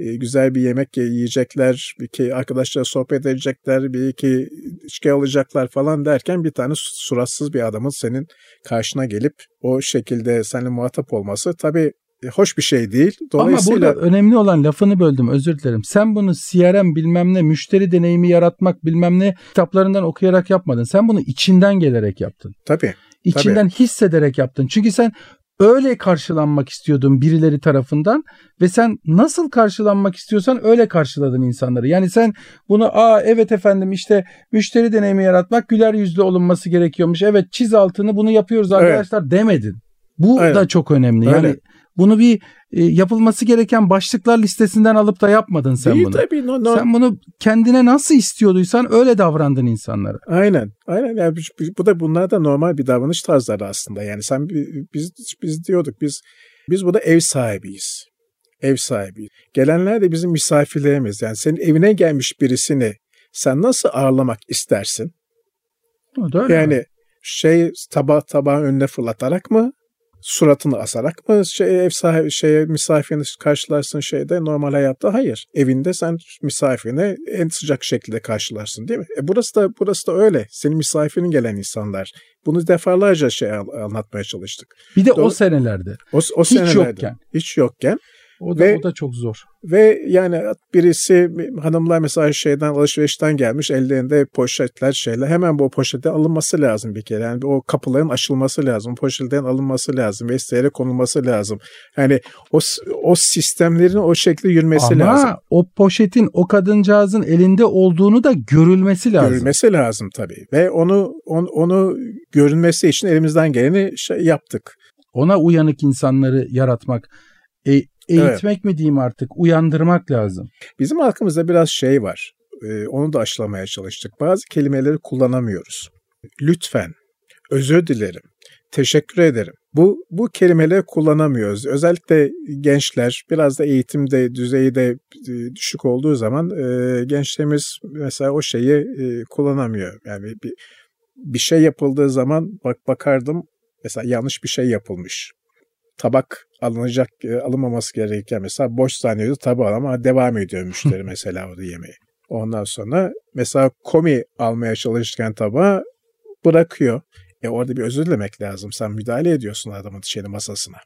S3: güzel bir yemek yiyecekler, bir iki arkadaşlar sohbet edecekler, bir iki içki alacaklar falan derken bir tane su- suratsız bir adamın senin karşına gelip o şekilde seninle muhatap olması tabii e, hoş bir şey değil. Dolayısıyla
S2: Ama burada önemli olan lafını böldüm özür dilerim. Sen bunu CRM bilmem ne müşteri deneyimi yaratmak bilmem ne kitaplarından okuyarak yapmadın. Sen bunu içinden gelerek yaptın.
S3: tabii
S2: İçinden hissederek yaptın. Çünkü sen öyle karşılanmak istiyordun birileri tarafından ve sen nasıl karşılanmak istiyorsan öyle karşıladın insanları. Yani sen bunu aa evet efendim işte müşteri deneyimi yaratmak güler yüzlü olunması gerekiyormuş. Evet çiz altını bunu yapıyoruz
S3: Evet.
S2: arkadaşlar demedin. Bu
S3: Aynen.
S2: da çok önemli. Yani
S3: Öyle.
S2: Bunu bir e, yapılması gereken başlıklar listesinden alıp da yapmadın sen
S3: değil
S2: bunu.
S3: tabii. No, no,
S2: Sen bunu kendine nasıl istiyorduysan öyle davrandın insanlara.
S3: Aynen. Aynen. Yani bu- da bunlar da normal bir davranış tarzları aslında. Yani sen biz biz diyorduk biz biz burada ev sahibiyiz. Ev sahibiyiz. Gelenler de bizim misafirlerimiz. Yani senin evine gelmiş birisini sen nasıl ağırlamak istersin?
S2: O da öyle.
S3: Yani şey tabağı tabağın önüne fırlatarak mı? Suratını asarak mı şey, ev sahibi şeye misafirini karşılarsın şeyde normal hayatta hayır. Evinde sen misafirini en sıcak şekilde karşılarsın değil mi? E burası da burası da öyle. Senin misafirin gelen insanlar. Bunu defalarca şey anlatmaya çalıştık.
S2: bir de o
S3: Doğru.
S2: senelerde.
S3: O, o
S2: Hiç
S3: senelerde.
S2: yokken.
S3: Hiç yokken.
S2: O da,
S3: Ve-
S2: o da çok zor.
S3: Ve yani birisi hanımlar mesela şeyden alışverişten gelmiş ellerinde poşetler şeyler hemen bu poşete alınması lazım bir kere. Yani o kapıların açılması lazım. Poşetten alınması lazım. Vestiyere konulması lazım. Yani o o sistemlerin o şekilde yürümesi
S2: Ama
S3: lazım.
S2: o poşetin o kadıncağızın elinde olduğunu da görülmesi lazım.
S3: Görülmesi lazım tabii. Ve onu onu, onu görünmesi için elimizden geleni şey yaptık.
S2: Ona uyanık insanları yaratmak, e- eğitmek mi diyeyim artık, uyandırmak lazım.
S3: Bizim halkımızda biraz şey var. Ee, onu da aşılamaya çalıştık. Bazı kelimeleri kullanamıyoruz. Lütfen, özür dilerim, teşekkür ederim. Bu bu kelimeleri kullanamıyoruz. Özellikle gençler biraz da eğitimde düzeyi de e, düşük olduğu zaman e, gençlerimiz mesela o şeyi e, kullanamıyor. Yani bir bir şey yapıldığı zaman bak bakardım mesela yanlış bir şey yapılmış. Tabak alınacak e, alınmaması gereken mesela boş zannediyordu tabağı ama devam ediyor müşteri mesela orada yemeği. Ondan sonra mesela komi almaya çalışırken tabağı bırakıyor. E orada bir özür dilemek lazım. Sen müdahale ediyorsun adamın şeyini masasına.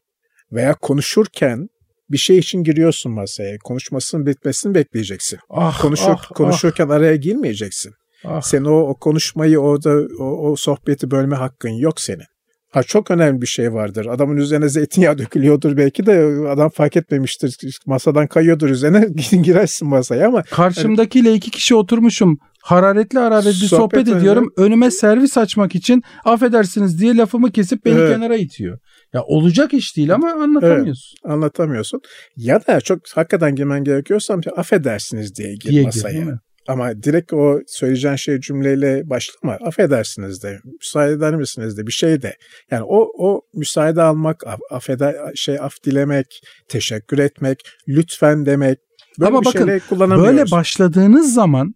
S3: Veya konuşurken bir şey için giriyorsun masaya. Konuşmasının bitmesini bekleyeceksin.
S2: Ah,
S3: Konuşur,
S2: ah,
S3: konuşurken araya girmeyeceksin.
S2: ah.
S3: Sen o, o konuşmayı orada o, o sohbeti bölme hakkın yok senin. Ha çok önemli bir şey vardır. Adamın üzerine zeytinyağı dökülüyordur belki de adam fark etmemiştir. Masadan kayıyordur üzerine girersin masaya ama
S2: Karşımdakiyle iki kişi oturmuşum. Hararetli hararetli sohbet,
S3: Sohbet
S2: ediyorum. Önüme servis açmak için affedersiniz diye lafımı kesip beni
S3: Evet.
S2: kenara itiyor. Ya olacak iş değil ama anlatamıyorsun.
S3: anlatamıyorsun. Ya da çok hakikaten girmen gerekiyorsa affedersiniz diye gir
S2: Diye gir,
S3: masaya.
S2: mi?
S3: Ama direkt o söyleyeceğin şey cümleyle başlama. Affedersiniz de, müsaade eder misiniz de bir şey de. Yani o o müsaade almak, af, affeder, şey af dilemek, teşekkür etmek, lütfen demek. Böyle
S2: Ama
S3: bir
S2: bakın. Böyle başladığınız zaman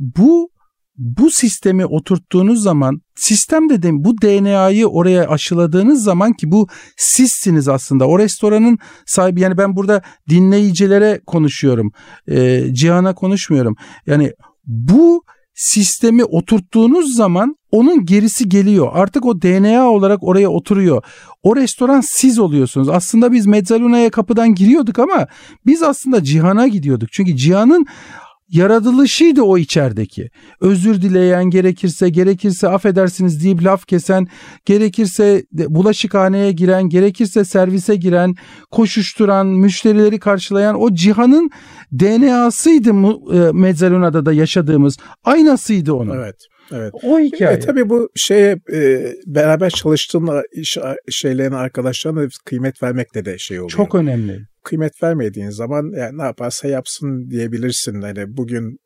S2: bu bu sistemi oturttuğunuz zaman sistem dedim bu DNA'yı oraya aşıladığınız zaman ki bu sizsiniz aslında. O restoranın sahibi yani ben burada dinleyicilere konuşuyorum. Ee, Cihan'a konuşmuyorum. Yani bu sistemi oturttuğunuz zaman onun gerisi geliyor. Artık o DNA olarak oraya oturuyor. O restoran siz oluyorsunuz. Aslında biz Mezzaluna'ya kapıdan giriyorduk ama biz aslında Cihan'a gidiyorduk. Çünkü Cihan'ın yaratılışıydı o içerideki. Özür dileyen gerekirse, gerekirse affedersiniz deyip laf kesen, gerekirse bulaşıkhaneye giren, gerekirse servise giren, koşuşturan, müşterileri karşılayan o cihanın DNA'sıydı mu, Mezzaluna'da da yaşadığımız. Aynasıydı onun.
S3: Evet. Evet.
S2: O hikaye.
S3: E, tabii bu şeye e, beraber çalıştığın iş şeylerine arkadaşlarına kıymet vermekle de şey oluyor.
S2: Çok önemli.
S3: kıymet vermediğin zaman yani ne yaparsa yapsın diyebilirsin. Hani bugün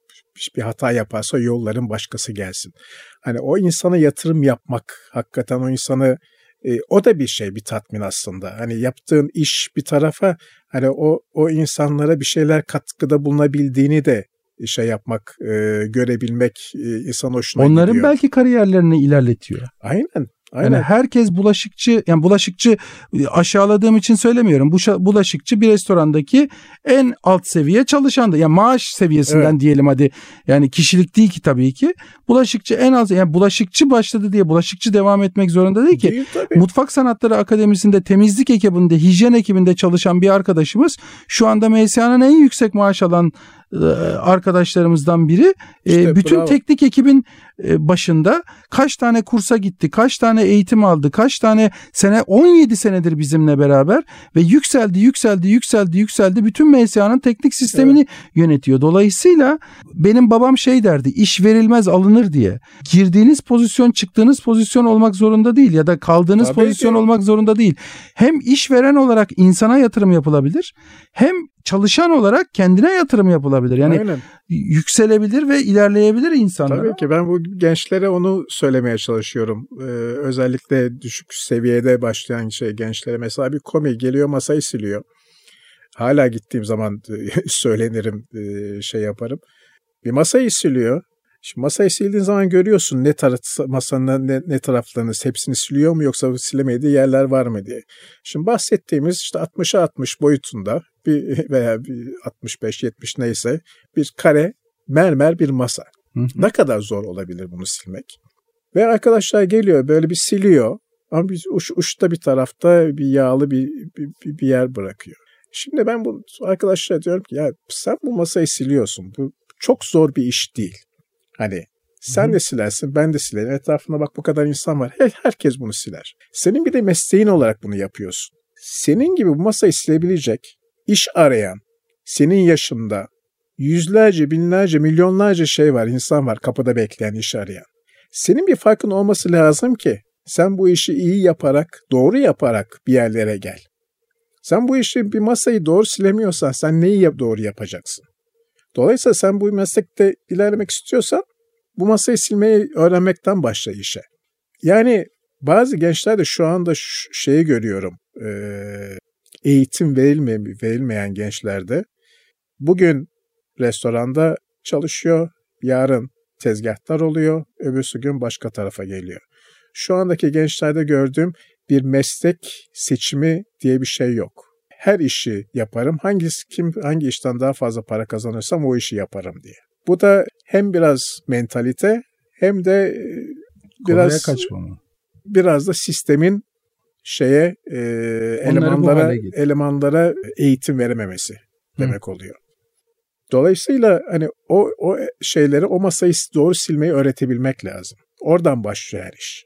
S3: bir hata yaparsa yolların başkası gelsin. Hani o insana yatırım yapmak hakikaten o insanı e, o da bir şey bir tatmin aslında. Hani yaptığın iş bir tarafa hani o o insanlara bir şeyler katkıda bulunabildiğini de şey yapmak, e, görebilmek e, insan hoşuna
S2: Onların
S3: gidiyor.
S2: belki kariyerlerini ilerletiyor.
S3: Aynen. Aynen.
S2: Yani herkes bulaşıkçı yani bulaşıkçı e, aşağıladığım için söylemiyorum. Bu bulaşıkçı bir restorandaki en alt seviye çalışandı. Yani maaş seviyesinden
S3: Evet.
S2: diyelim hadi. Yani kişilik değil ki tabii ki. Bulaşıkçı en az yani bulaşıkçı başladı diye bulaşıkçı devam etmek zorunda değil ki.
S3: Değil tabii.
S2: Mutfak Sanatları Akademisi'nde temizlik ekibinde, hijyen ekibinde çalışan bir arkadaşımız şu anda MSA'nın en yüksek maaş alan arkadaşlarımızdan biri. E,
S3: İşte
S2: bütün
S3: bravo.
S2: teknik ekibin e, başında kaç tane kursa gitti, kaç tane eğitim aldı, kaç tane sene 17 senedir bizimle beraber ve yükseldi, yükseldi, yükseldi, yükseldi. Bütün MSA'nın teknik sistemini yönetiyor. Dolayısıyla benim babam şey derdi, iş verilmez alınır diye. Girdiğiniz pozisyon, çıktığınız pozisyon olmak zorunda değil ya da kaldığınız
S3: Tabii
S2: pozisyon
S3: ki.
S2: olmak zorunda değil. Hem işveren olarak insana yatırım yapılabilir, hem çalışan olarak kendine yatırım yapılabilir. Yani
S3: Aynen.
S2: yükselebilir ve ilerleyebilir insanlar.
S3: Tabii ki ben bu gençlere onu söylemeye çalışıyorum. Ee, özellikle düşük seviyede başlayan şey gençlere mesela bir komi geliyor masayı siliyor. Hala gittiğim zaman söylenirim e, şey yaparım. Bir masayı siliyor. Şimdi masayı sildiğin zaman görüyorsun ne taraf masanın ne, ne taraflarını hepsini siliyor mu yoksa silemediği yerler var mı diye. Şimdi bahsettiğimiz işte 60'a 60 boyutunda bir veya bir 65 70 neyse bir kare mermer bir masa.
S2: Hı hı.
S3: Ne kadar zor olabilir bunu silmek? Ve arkadaşlar geliyor böyle bir siliyor ama bir uç, uçta bir tarafta bir yağlı bir, bir, bir- yer bırakıyor. Şimdi ben bu arkadaşlara diyorum ki ya sen bu masayı siliyorsun. Bu çok zor bir iş değil. Hani sen de silersin, ben de silerim. Etrafında bak bu kadar insan var. Her, herkes bunu siler. Senin bir de mesleğin olarak bunu yapıyorsun. Senin gibi bu masayı silebilecek iş arayan, senin yaşında yüzlerce, binlerce, milyonlarca şey var, insan var kapıda bekleyen, iş arayan. Senin bir farkın olması lazım ki sen bu işi iyi yaparak, doğru yaparak bir yerlere gel. Sen bu işi bir masayı doğru silemiyorsan sen neyi doğru yapacaksın? Dolayısıyla sen bu meslekte ilerlemek istiyorsan bu masayı silmeyi öğrenmekten başla işe. Yani bazı gençler de şu anda şeyi görüyorum. eğitim verilme, verilmeyen gençlerde bugün restoranda çalışıyor, yarın tezgahtar oluyor, öbürsü gün başka tarafa geliyor. Şu andaki gençlerde gördüğüm bir meslek seçimi diye bir şey yok. Her işi yaparım. Hangisi kim hangi işten daha fazla para kazanırsam o işi yaparım diye. Bu da hem biraz mentalite hem de e, biraz
S2: kaçmama.
S3: biraz da sistemin şeye e, elemanlara elemanlara eğitim verememesi demek Hı. oluyor. Dolayısıyla hani o o şeyleri o masayı doğru silmeyi öğretebilmek lazım. Oradan başlıyor her iş.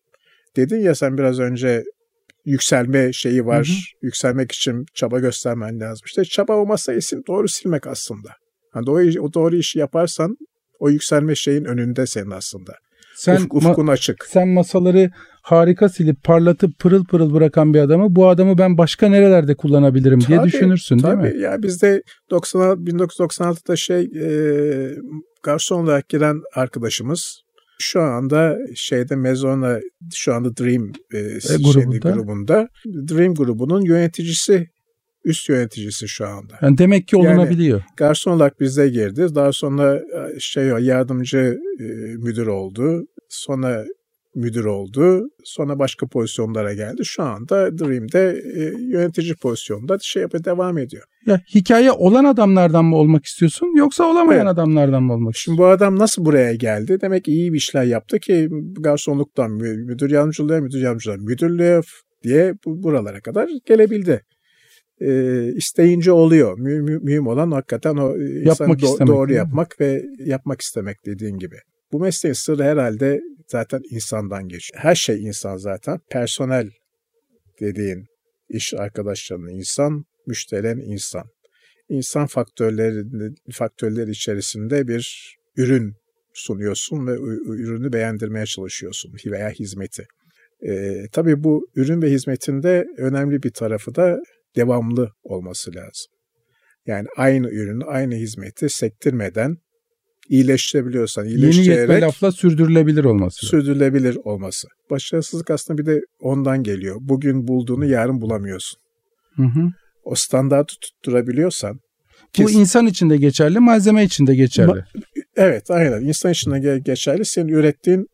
S3: Dedin ya sen biraz önce yükselme şeyi var. Hı hı. Yükselmek için çaba göstermen lazım. İşte çaba o masayı doğru silmek aslında. Yani doğru, o doğru işi yaparsan o yükselme şeyin önünde senin aslında. Sen Uf, ufkun açık.
S2: Sen masaları harika silip parlatıp pırıl pırıl bırakan bir adamı bu adamı ben başka nerelerde kullanabilirim tabii, diye düşünürsün tabii. değil
S3: mi? Ya bizde 90 1996'da şey e, garson olarak giren arkadaşımız şu anda şeyde Mezona şu anda Dream e, e, grubunda. grubunda Dream grubunun yöneticisi üst yöneticisi şu anda.
S2: Yani demek ki olunabiliyor. Yani
S3: garson olarak bize girdi. Daha sonra e, şey yardımcı e, müdür oldu. Sonra müdür oldu. Sonra başka pozisyonlara geldi. Şu anda Dream'de e, yönetici pozisyonunda şey yapıyor, devam ediyor.
S2: Ya hikaye olan adamlardan mı olmak istiyorsun yoksa olamayan evet. adamlardan mı olmak
S3: istiyorsun? Şimdi bu adam nasıl buraya geldi? Demek iyi bir işler yaptı ki garsonluktan müdür yardımcılığa, müdür yardımcılığa, müdürlüğe diye bu, buralara kadar gelebildi. E, isteyince oluyor. Mü, mü, mühim olan hakikaten o e, yapmak do, doğru yapmak ve yapmak istemek dediğin gibi. Bu mesleğin sırrı herhalde zaten insandan geçiyor. Her şey insan zaten. Personel dediğin iş arkadaşlarının insan, müşterinin insan. İnsan faktörleri, faktörler içerisinde bir ürün sunuyorsun ve ürünü beğendirmeye çalışıyorsun veya hizmeti. Ee, tabii bu ürün ve hizmetinde önemli bir tarafı da devamlı olması lazım. Yani aynı ürünü, aynı hizmeti sektirmeden iyileştirebiliyorsan, iyileştirerek... Yeni
S2: yetme lafla sürdürülebilir olması.
S3: Sürdürülebilir olması. Başarısızlık aslında bir de ondan geliyor. Bugün bulduğunu yarın bulamıyorsun. Hı hı. O standartı tutturabiliyorsan...
S2: Bu insan için de geçerli, malzeme için de geçerli. Ma-
S3: evet, aynen. İnsan için de geçerli. Senin ürettiğin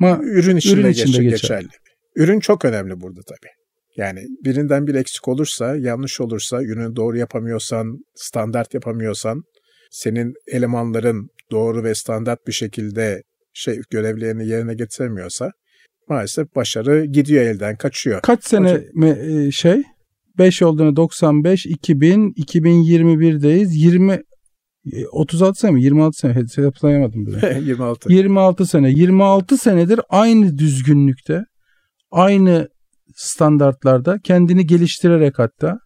S3: Ma- ürün için ürün de geçerli. geçerli. Ürün çok önemli burada tabii. Yani birinden bir eksik olursa, yanlış olursa, ürünü doğru yapamıyorsan, standart yapamıyorsan, senin elemanların doğru ve standart bir şekilde şey görevlerini yerine getiremiyorsa maalesef başarı gidiyor elden, kaçıyor.
S2: Kaç sene mi, şey? 5 olduğunu 95, 2000, 2021'deyiz. 20 36 sene mi? 26 sene hesaplayamadım bile.
S3: 26.
S2: 26 sene. 26 senedir aynı düzgünlükte, aynı standartlarda kendini geliştirerek hatta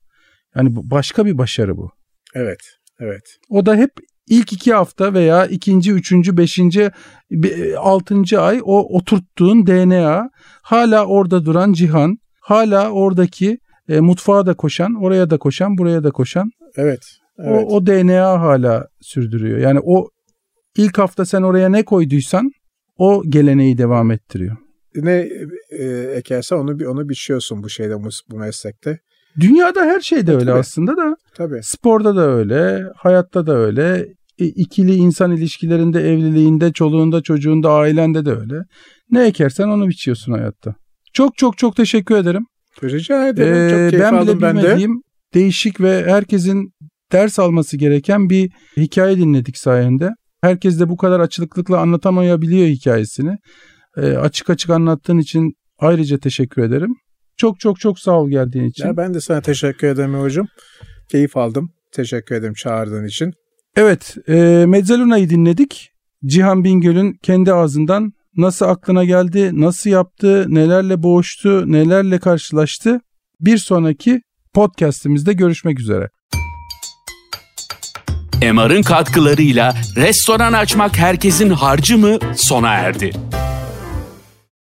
S2: yani başka bir başarı bu.
S3: Evet, evet.
S2: O da hep ilk iki hafta veya ikinci, üçüncü, beşinci, altıncı ay o oturttuğun DNA hala orada duran cihan, hala oradaki e, mutfağa da koşan, oraya da koşan, buraya da koşan.
S3: Evet. evet.
S2: O, o DNA hala sürdürüyor. Yani o ilk hafta sen oraya ne koyduysan o geleneği devam ettiriyor
S3: ne e, ekersen onu bir onu biçiyorsun bu şeyde bu, bu meslekte.
S2: Dünyada her şeyde öyle Tabii. aslında da.
S3: Tabii.
S2: Sporda da öyle, hayatta da öyle. E, ikili insan ilişkilerinde, evliliğinde, çoluğunda, çocuğunda, ailende de öyle. Ne ekersen onu biçiyorsun hayatta. Çok çok çok teşekkür ederim.
S3: Rica ederim. Ee, çok keyif
S2: ben
S3: aldım
S2: bile bilmediğim, de. değişik ve herkesin ders alması gereken bir hikaye dinledik sayende. Herkes de bu kadar açılıklıkla anlatamayabiliyor hikayesini e, açık açık anlattığın için ayrıca teşekkür ederim. Çok çok çok sağ ol geldiğin için.
S3: Ya ben de sana teşekkür ederim hocam. Keyif aldım. Teşekkür ederim çağırdığın için.
S2: Evet, e, Mezzaluna'yı dinledik. Cihan Bingöl'ün kendi ağzından nasıl aklına geldi, nasıl yaptı, nelerle boğuştu, nelerle karşılaştı. Bir sonraki podcast'imizde görüşmek üzere.
S1: MR'ın katkılarıyla restoran açmak herkesin harcı mı sona erdi.